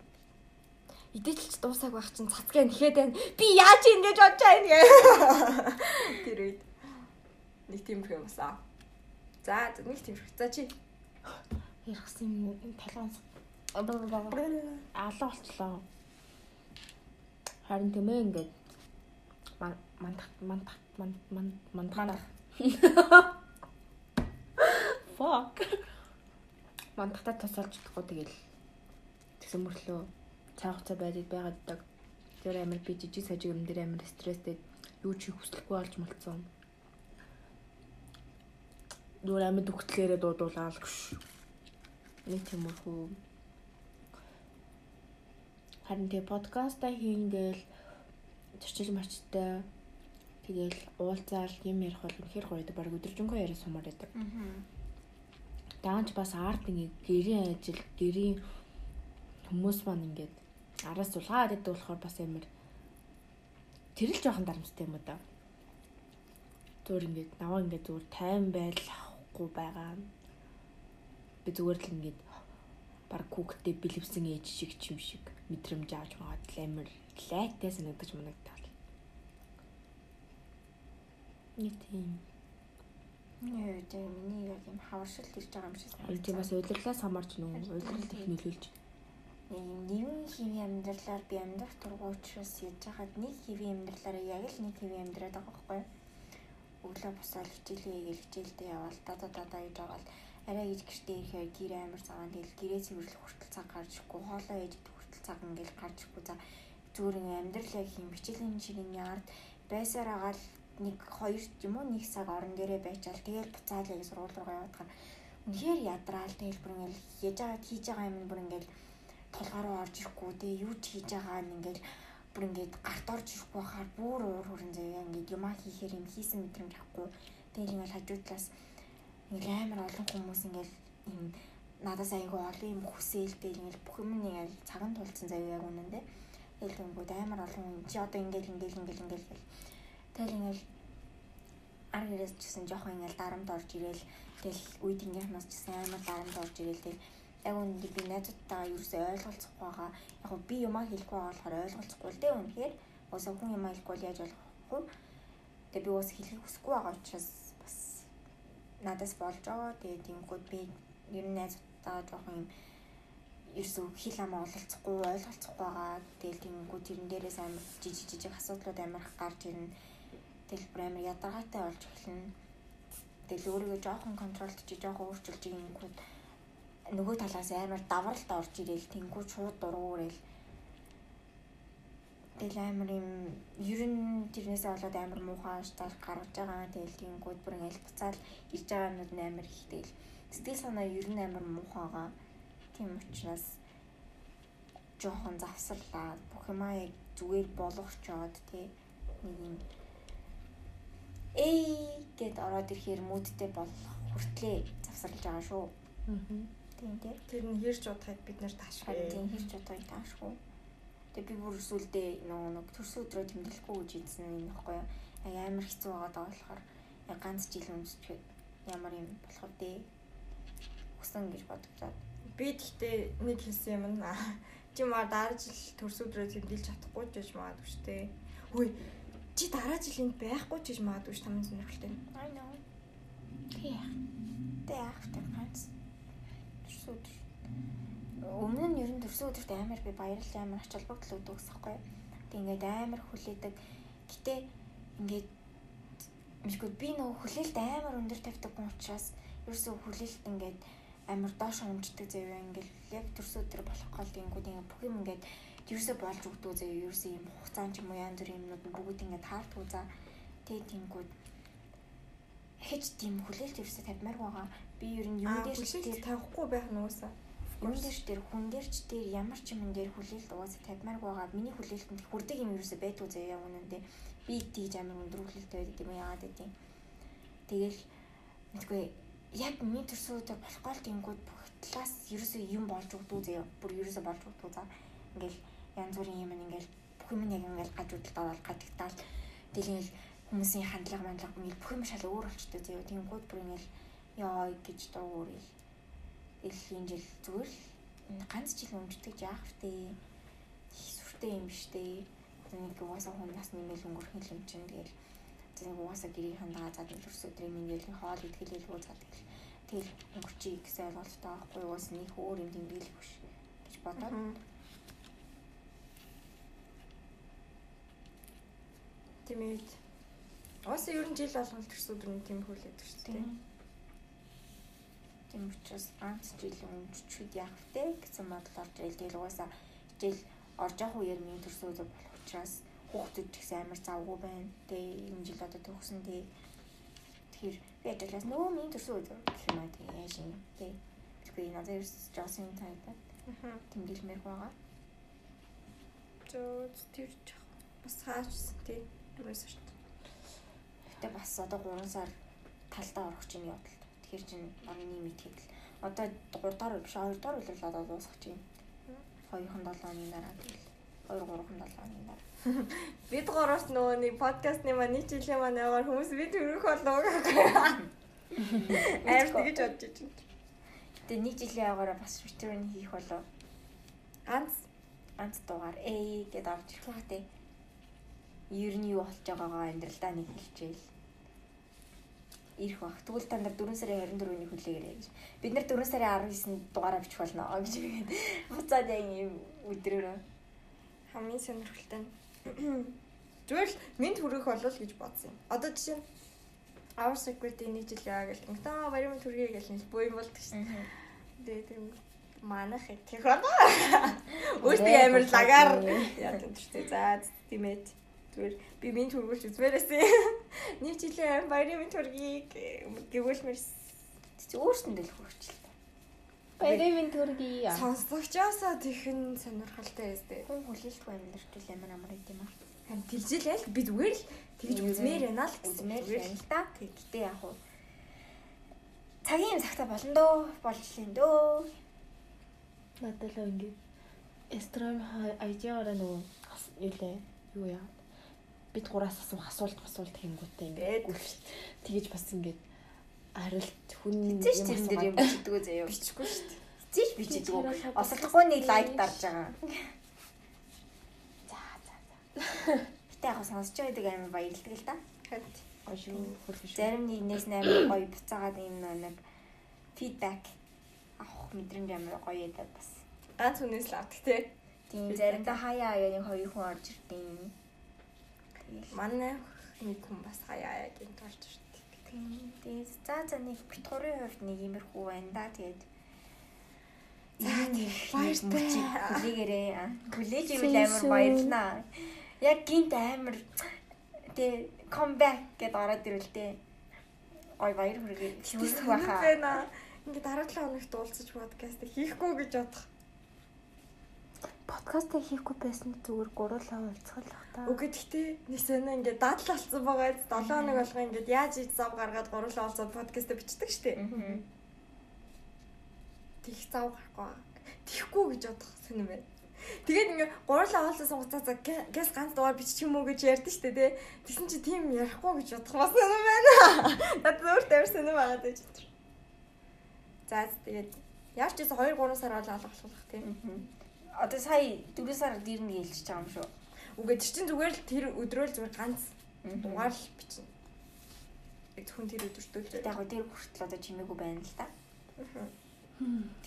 эдэлч дуусаагүй байх чинь цацгаа нэхэд байна. Би яаж ингэж бодож байгаа юм. Тэр үед нэг тиймэрхүү юм басан. За нэг тиймэрхүү. За чи Яргсан юм талгаанс. Алаа болчлоо. Харин тэмээ ингээд мандах мандах манд мандах Fuck. Мандахтаа тусалж чадахгүй тэгэл тэгсэн мөрлөө цаа хуцаа байдаг байгааддаг. Тэр амар би жижиг сажиг юм дээр амар стресстэй юу ч хүсэлгүй болж молцсон. Нүр амар дүгтлээрээ дуудуулаад гүш. Нэг тиймэрхүү. Харин тэгээ подкаста хийнгээл зөрчил марчтай тэгэл уулзаал юм ярих бол үнэхээр гоё байдаг. Бараг өдөржингөө яриа сумаар байдаг. Аа. Даанч бас арт ингээ гэрийн ажил, гэрийн хүмүүс маань ингээд араас сулгаад идэв болохоор бас амар тэр л жоохон дарамттай юм да. Зүгээр ингээд наваа ингээд зүгээр тайван байдал авахгүй байгаа. Би зүгээр л ингээд баг хүүхдээ бэлэвсэн ээж шиг ч юм шиг мэдрэмж авч магаад л амар лайктай санагдаж манагдтал. Нэг тийм. Нөө тэ миний яг юм хаваршил ирж байгаа юм шиг Харин тийм бас удирлаас хамаарч нүү удирдал их нөлөөлж. Ийм нэгэн хэвийн амьдралаар би амьдрах тургуу учраас яж хаад нэг хэвийн амьдралаараа яг л нэг хэвийн амьдраад байгаа байхгүй юу? Өглөө босоод хичээлээ хийгээл хичээлдээ яваал дада дада гэж байгаа л арай гэж гэртээ ирэхээр гэр амир цагаан тэгэл гэрээ цэвэрлэх хүртэл цаг гарч ирэхгүй хоолоо ээж хүртэл цаг ингээл гарч ирэхгүй за зүгээр ингээ амьдрал яг юм хичээлийн ширэний ард байсаар агаал нэг хоёр юм уу нэг цаг орон дээрээ байчаал тэгэл буцаал яг сургууль руугаа яваад үнэхээр ядраал тэгэл бүр ингээл яж аваад хийж байгаа юм бүр ингээл толгой руу орж ирэхгүй те юу ч хийж байгаа нь ингээл бүр ингээд гарт орж ирэхгүй хахаар бүр уур хүрэн заяа ингээд юмаа хийхээр юм хийсэн мэдрэмж авахгүй тэгэл ингээл хажуу талаас ингээл амар олон хүмүүс ингээл юм надаас айгүй олон юм хүсээл тэгэл ингээл бүх юм ингээл цаган тулцсан заяа яг үнэндээ тэгэл ингээд амар олон хүн чи одоо ингээл ингээл ингээл ингээл Тэгэл ингээл ар гэрээс ч гэсэн жоохон ингээл дарамт орж ирээл тэгэл үе тэнгийнхнаас ч гэсэн амар дарамт орж ирээл тэгэл яг үнэндээ би найзуудтайгаа ерөөсөй ойлголцохгүй байгаа. Яг би юмаа хэлэхгүй байгаа болохоор ойлголцохгүй л дээ үнэхээр. Уусаа хүн юмаа хэлэхгүй яаж вэ? Тэгээ би уус хэлхийг хүсэхгүй байгаа учраас бас надаас болж байгаа. Тэгээ тиймгүүд би ер нь найзуудтайгаа жоохон юм ерөөсөө хэл амаа ололцохгүй ойлголцохгүй байгаа. Тэгэл тиймгүүд тэрэн дээрээс амар жижиг жижиг асуудлууд амар гарч ирнэ. Тэгэл бүр амар ядаргаатай болж эхэлнэ. Тэгэл өөрийгөө жоохон контролдож, жоохон өөрчилж ингэнгүүд нөгөө талаас амар давралт орж ирээл тэнгүү шууд дургуурэл. Тэгэл амар юм ер нь тэрнээс болоод амар муухай штар гаргаж байгаа. Тэгэл тэнгүүд бүр ингээл буцаал ирж байгаа юмуд амар их тэгэл сэтгэл санаа ер нь амар муухайгаа. Тийм учраас жоохон завсарлаа бүх юмаа яг зүгээр болгочоод тий нэг юм эй гэд ороод ирэхээр мүүдтэй болох хүртлээ завсарлаж байгаа шүү. Аа Тийм тий. Тэр нь хэрж удахыг бид нэр таашгүй. Тийм хэрж удахыг таашгүй. Тэгээ би бүр сүлдээ нөгөө нэг төрс өдрөө тэмдэглэхгүй гэж ийдсэн юм баггүй юу. Яг амар хэцүү байгаа даа болохоор яг ганц жил өмсчихэд ямар юм болохоор дээ. Хүсэн гэж бодогдоод. Би тэгтээ нэг хэлсэн юм аа. Чи маа дараа жил төрс өдрөө тэмдэглэж чадахгүй ч гэж магадгүй шүү дээ. Хөөе чи дараа жил энд байхгүй ч гэж магадгүй ш тамын сонирхолтой. I know. Тэг. Тэг ахтай ганц төрсөн өдөр өмнө нь ер нь төрсөн өдөрт амар би баярлал амар ач холбогдол өгдөг гэсэхгүй. Тэг ингээд амар хүлээдэг. Гэтэ ингээд мэдгүй би нөгөө хүлээлт амар өндөр тавьдаг хүн учраас ерөөсөө хүлээлт ингээд амар доош унждаг заяа ингээд яг төрсөн өдөр болох гол тэнгүүд ингээд бүх юм ингээд ерөөсөө болж өгдөг заяа ерөөсөө юм хугацаан ч юм уу янз бүрийн юмнууд бүгд ингээд таардгүй за тэг тэнгүүд хэж тийм хүлээлт ерөөсөө тавьмаар байгаа. Би ер нь юм дээр хүлээлт тавихгүй байх нь уусаа. Юм дээр ч тэр хүн дээр ч тэр ямар ч юм дээр хүлээлт угаасаа тавьмаар байгаа. Миний хүлээлтэнд хүрдэг юм ерөөсөө байдгүй заяа үнэндээ. Би тийж амар өндөр хүлээлт байдаг юм яагаад гэдэг юм. Тэгэл мэдгүй яг миний төрсөн өдөр болохгүй л тэнгууд бүх талаас ерөөсөө юм болж өгдөө заяа. Бүр ерөөсөө болж өгдөө за. Ингээл янз бүрийн юм ингээл бүх юм яг ингээл гажуудалд ороод гажигдаал. Тэгэл хүмүүсийн хандлага мандлага ингээл бүх юм шал өөр болчтой заяа. Тэнгууд бүр ингээл ёо гэж дуугуурэл. Ил энэ жил зүгээр л ганц жил өмжтөж яах вэ? Их сүртэй юм үү? Нэг угаасаа хүн нас нэмэл өнгөрөх юм чинь тэгэл зэрэг угаасаа гэрийн хандагаа зад өлөрс өдрийн мингээл хоол идгэлэл үү зад тэгэл тэгэл өнгөрчий гэсэн ойлголттой байхгүй уус нэг өөр юм тэмдэглэх биш гэж бодоод Тэмээд Ус ер нь жил болгон төрсөн өдрийн тийм хүлээд шүү дээ. Тийм учраас ганц жил өмччүүд яах вэ гэсэн бодол орж ирэл тэгэл угаасаа жил орж явах үеэр миний төрсөн өдөр болох учраас хүүхдүүд ч гэсэн амар завгүй байна. Тэгээ энэ жил одоо төгсөн тий. Тэгэхээр би ажлаас нөгөө миний төрсөн өдөр гэх юм аа тий яаж юм тий. Тэгэхээр надад ерөөс жоосын тайдаа. Аа. Тэмдэглэмээр байгаа. Зөө тэр жоо бас хаачсан тий. Юусэн шүү Гэтэ бас одоо 3 сар талдаа орох чинь явдал. Тэгэхээр чин орны мэдхэд л одоо 3 дахь биш 2 дахь үйл одоо дуусах чинь. 2хан 7 оны дараа тэгэл 2 3хан 7 оны дараа. Бид гураас нөгөө нэг подкастны маань нэг жилийн маань яваар хүмүүс бид төрөх болов. Амар тэгэж бодож байна. Гэтэ нэг жилийн яваараа бас return хийх болов. Ганц ганц дугаар ээ гэдээ орж ирэх тий. Ер нь юу болж байгаагаа амьдралдаа нэг хэлчихээл ирэх баг. Тэгвэл та нар 4 сарын 24-ний хүлээгээрэй гэж. Бид нар 4 сарын 19-нд дугаараа бичих болно гэж тэгээд буцаад яг юм өдрөөрөө хамгийн сонирхолтой. Зүгээр л минь хүрэх болов гэж бодсон юм. Одоо жишээ нь Our Secret нэг жил яа гэл. Тэгтээ баярын төргий гэл нэг боо юм болдог шин. Тэгээд тэр манах их хаа. Өөртөө амар лагаар яадаг шүү дээ. За тиймээ. Зүгээр би минь төргүүлж үзмээрээсээ. Нэг жилийн баярын минь төргийг гэвүүлмэр өөрсөндөө л хөрчлээ. Баярын минь төргий. Сонсогчоосоо тэхэн сонирхолтой эстэй. Хүн хүлээлтгүй амьдрал ямар амар юм аа. Харин тэлжээлэл би зүгээр л тэгж үзмээр байна л үзмээр байна л да. Гэхдээ яг уу цагийн цагта болно дөө болчихлоо дөө. Надад л ингэ эстрам айжаараа нөгөө юу лээ юу яа бид гураас асуух асуулт асуулт хийнгүүтээ Бэд. ингээд гүйлт тэгэж бас ингээд хариулт хүн Эцэж тэрэн дээр юм бичдэг үү заяа. бичихгүй шүү дээ. Эцэж бичдэг үү. Осолдохгүй нэг лайк дарж байгаа. За за за. Гэтэ яг сонсож байдаг амар баярлдаг л да. Шүү хөргөн шүү. Зарим нэгнээс амар гоё буцаагаад юм нэг фидбек авах мэдрэмж амар гоё яда бас. ганц хүнээс л авдаг те. Тийм заримдаа хаяа аяа нэг хоёр хүн орж ирдیں۔ Тэгэл Манай нэг хүн бас хаяа яг энэ орж ирдэг. Тэгээд за за нэг бит гурийн хувьд нэг иймэрхүү байна да. Тэгээд баяртай. Хүлээгээрээ. Хүлээж ивэл амар баярлнаа. Яг гинт амар тэ comeback гэдээ ороод ирвэл ой баяр хүргээ шүүсэх байхаа. Ингээд дараа 7 хоногт уулзаж подкаст хийхгүй гэж бодох. Подкаст хийхгүй байсан зүгээр гурлаа уулзах л та. Үгүй гэхдээ нэг сонио ингээд дадал болсон байгаа. 7 хоног болго ингээд яаж ич зав гаргаад гурлаа уулзаад подкаст бичдэг штеп. Тих зав гарахгүй. байгаа. Тихгүй гэж бодох сонирм байна. Тэгээд ингээд гурлаа уулзсан сунгацаа за гэс ганц дугаар бичих юм уу гэж ярьдэн штэ тий. Тэгсэн чи тийм ярихгүй гэж бодох бас сонирм байна. Надад өөр тавир сонирм байгаад байж тэр. За тэгээд яаж ч гэсэн 2 3 сар бол алгахлах тийм. Мгм. Одоо сая 4 сард ирнэ гэлж байгаа юм шүү. Үгүй тэр чинь зүгээр л тэр өдрөө л зүгээр ганц дугаар л бичнэ. Яг зөвхөн тэр өдөртөө л. Яг тэр хүртэл одоо чимээгүй байна л да.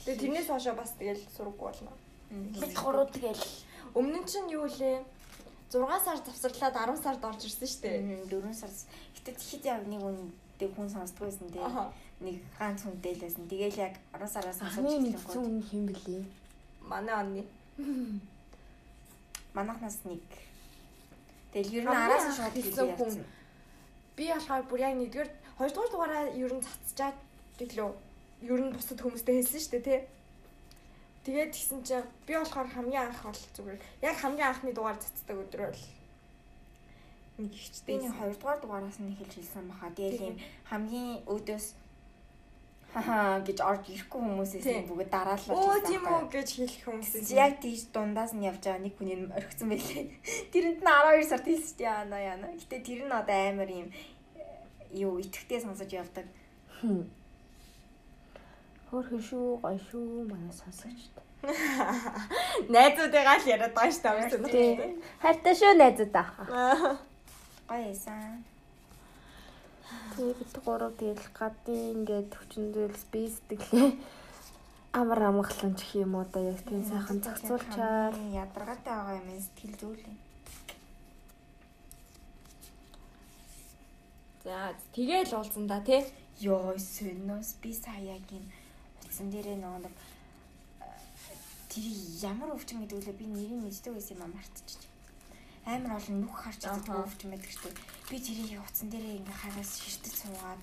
Тэгээ тэрнээс хойшоо бас тэгэл сургаггүй болно. бид гурав тэгэл Өмнө нь чинь юу лээ? 6 сар завсарлаад 10 сард орж ирсэн шүү дээ. Мм 4 сар. Гэтэ тэгэхэд яг нэг үндэ хүн сонсдгүй байсан тий. Нэг ганц хүнтэй л байсан. Тэгээл яг 10 сараас сонсож хамгийн эхлэнгүүт нэгэн хүн хэм блэ? Манай онны. Манахнаас нэг. Тэгэл ер нь араас анх шууд хэлсэн хүн. Би болохоор бүр яг нэгдүгээр 2 дугаар дугаараа ер нь цацчаад гэлөө. Ер нь бусад хүмүүстэй хэлсэн шүү дээ, тий. Тэгээд тэгсэн чинь би болохоор хамгийн анх бол зүгээр яг хамгийн анхны дугаар цацдаг өдрөө л нэг ихчтэй. нэг 2 дугаар дугаараас нь хэлж хэлсэн баха. Тэгэл юм хамгийн өөдөөс хаа гэж орж ирэхгүй хүмүүсээс бүгд дараалал Оо тийм үү гэж хэлэх хүмүүс. Яг тийж дундаас нь явж байгаа нэг хүний орхисон байлээ. Тэрэнд нь 12 сард хэлсэн чи яана яана. Гэтэ тэр нь одоо амар юм юу итгэвтэй сонсож явдаг. Хөрхөн шүү, гоё шүү манай сонсогчд. найзуудыгаа л яриад байгаа шүү дээ. Хайртай шүү найзуудаа. Гоё эсэн. Тэгээ бид гурав тэгэл гадын ингээд төвчөндөл би сэтгэлээ амар амгалан гэх юм уу да яг тийм сайхан зохицуулчаад ядаргаатай байгаа юм сэтгэл зүйн. За тэгээл уулзсан да тий. Йоо сөнөөс би саягийн утсан дээрээ нөгөө нэг э, тэр ямар өвчин гэдэг үлээ би нэрийг мэддэг байсан юм а мартчих. Амар олон нүх харж байгаа өвчин байдаг шүү дээ. Би тэрийг утсан дээрээ ингээ хараас ширтэж суугаад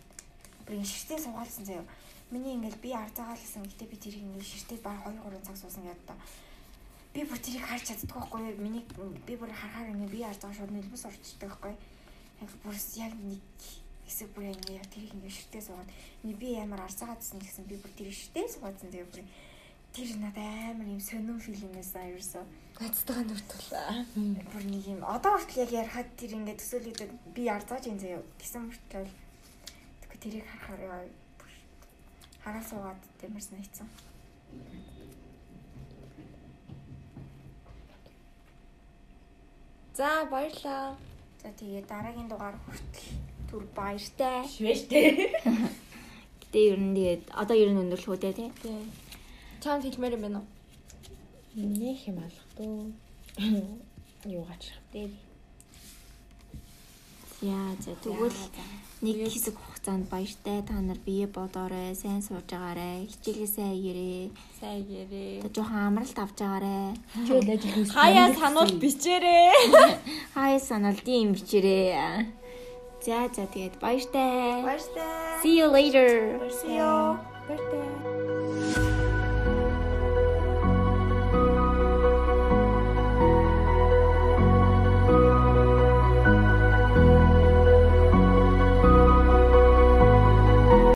бүр ингээ ширтээ суугаалсан заяа. Миний ингээл би арзаагаалсан гэтээ би тэрийг ингээ ширтээ баг 2 3 цаг суусан гэдэг та. Би бүр тэрийг харж чаддгүй байхгүй? Миний би бүр харахаар ингээ би арзаагаа шууд нэлбэс орчдөг байхгүй? Яг бүр яг нэг хэсэг бүр ингээ тэрийг ингээ ширтээ суугаад би амар арцаагаадсан гэсэн би бүр тэр ширтээ суугаадсан тэгээ бүр тэр надад амар юм сонирн филмээс аюурсан. Гацтайгаа нүртүүлээ. Бүр нэг юм одоо хүртэл яг ярахад тэр ингээ төсөөлөгдөд би арцааж ин заяа гэсэн мөртлөө тэгэхээр тэрийг харахаар яа хараа суугаад тиймэр санагдсан. За баярлаа. За тэгээ дараагийн дугаар хүртэл түр баяртай. Швэж тий. Гэтэ ер нь тэгээд одоо ер нь өндөрлөх үү те. Тий. Чамд хэлмээр юм байна уу? нэх юм алхдуу. Юу гачих дээр. Яа за тэгвэл нэг хэсэг хугацаанд баяртай та нар бие бодоорой, сайн сууж агаарай, хичээлээ сайн хийгээрэй. Сайн гэрээ. Та жоохон амралт авч агаарай. Хичээл ажил хийх. Хаяа сануул бичээрээ. Хай саналдын юм бичээрэй. За за тэгээд баяртай. Баяртай. See you later. See you. Баяртай.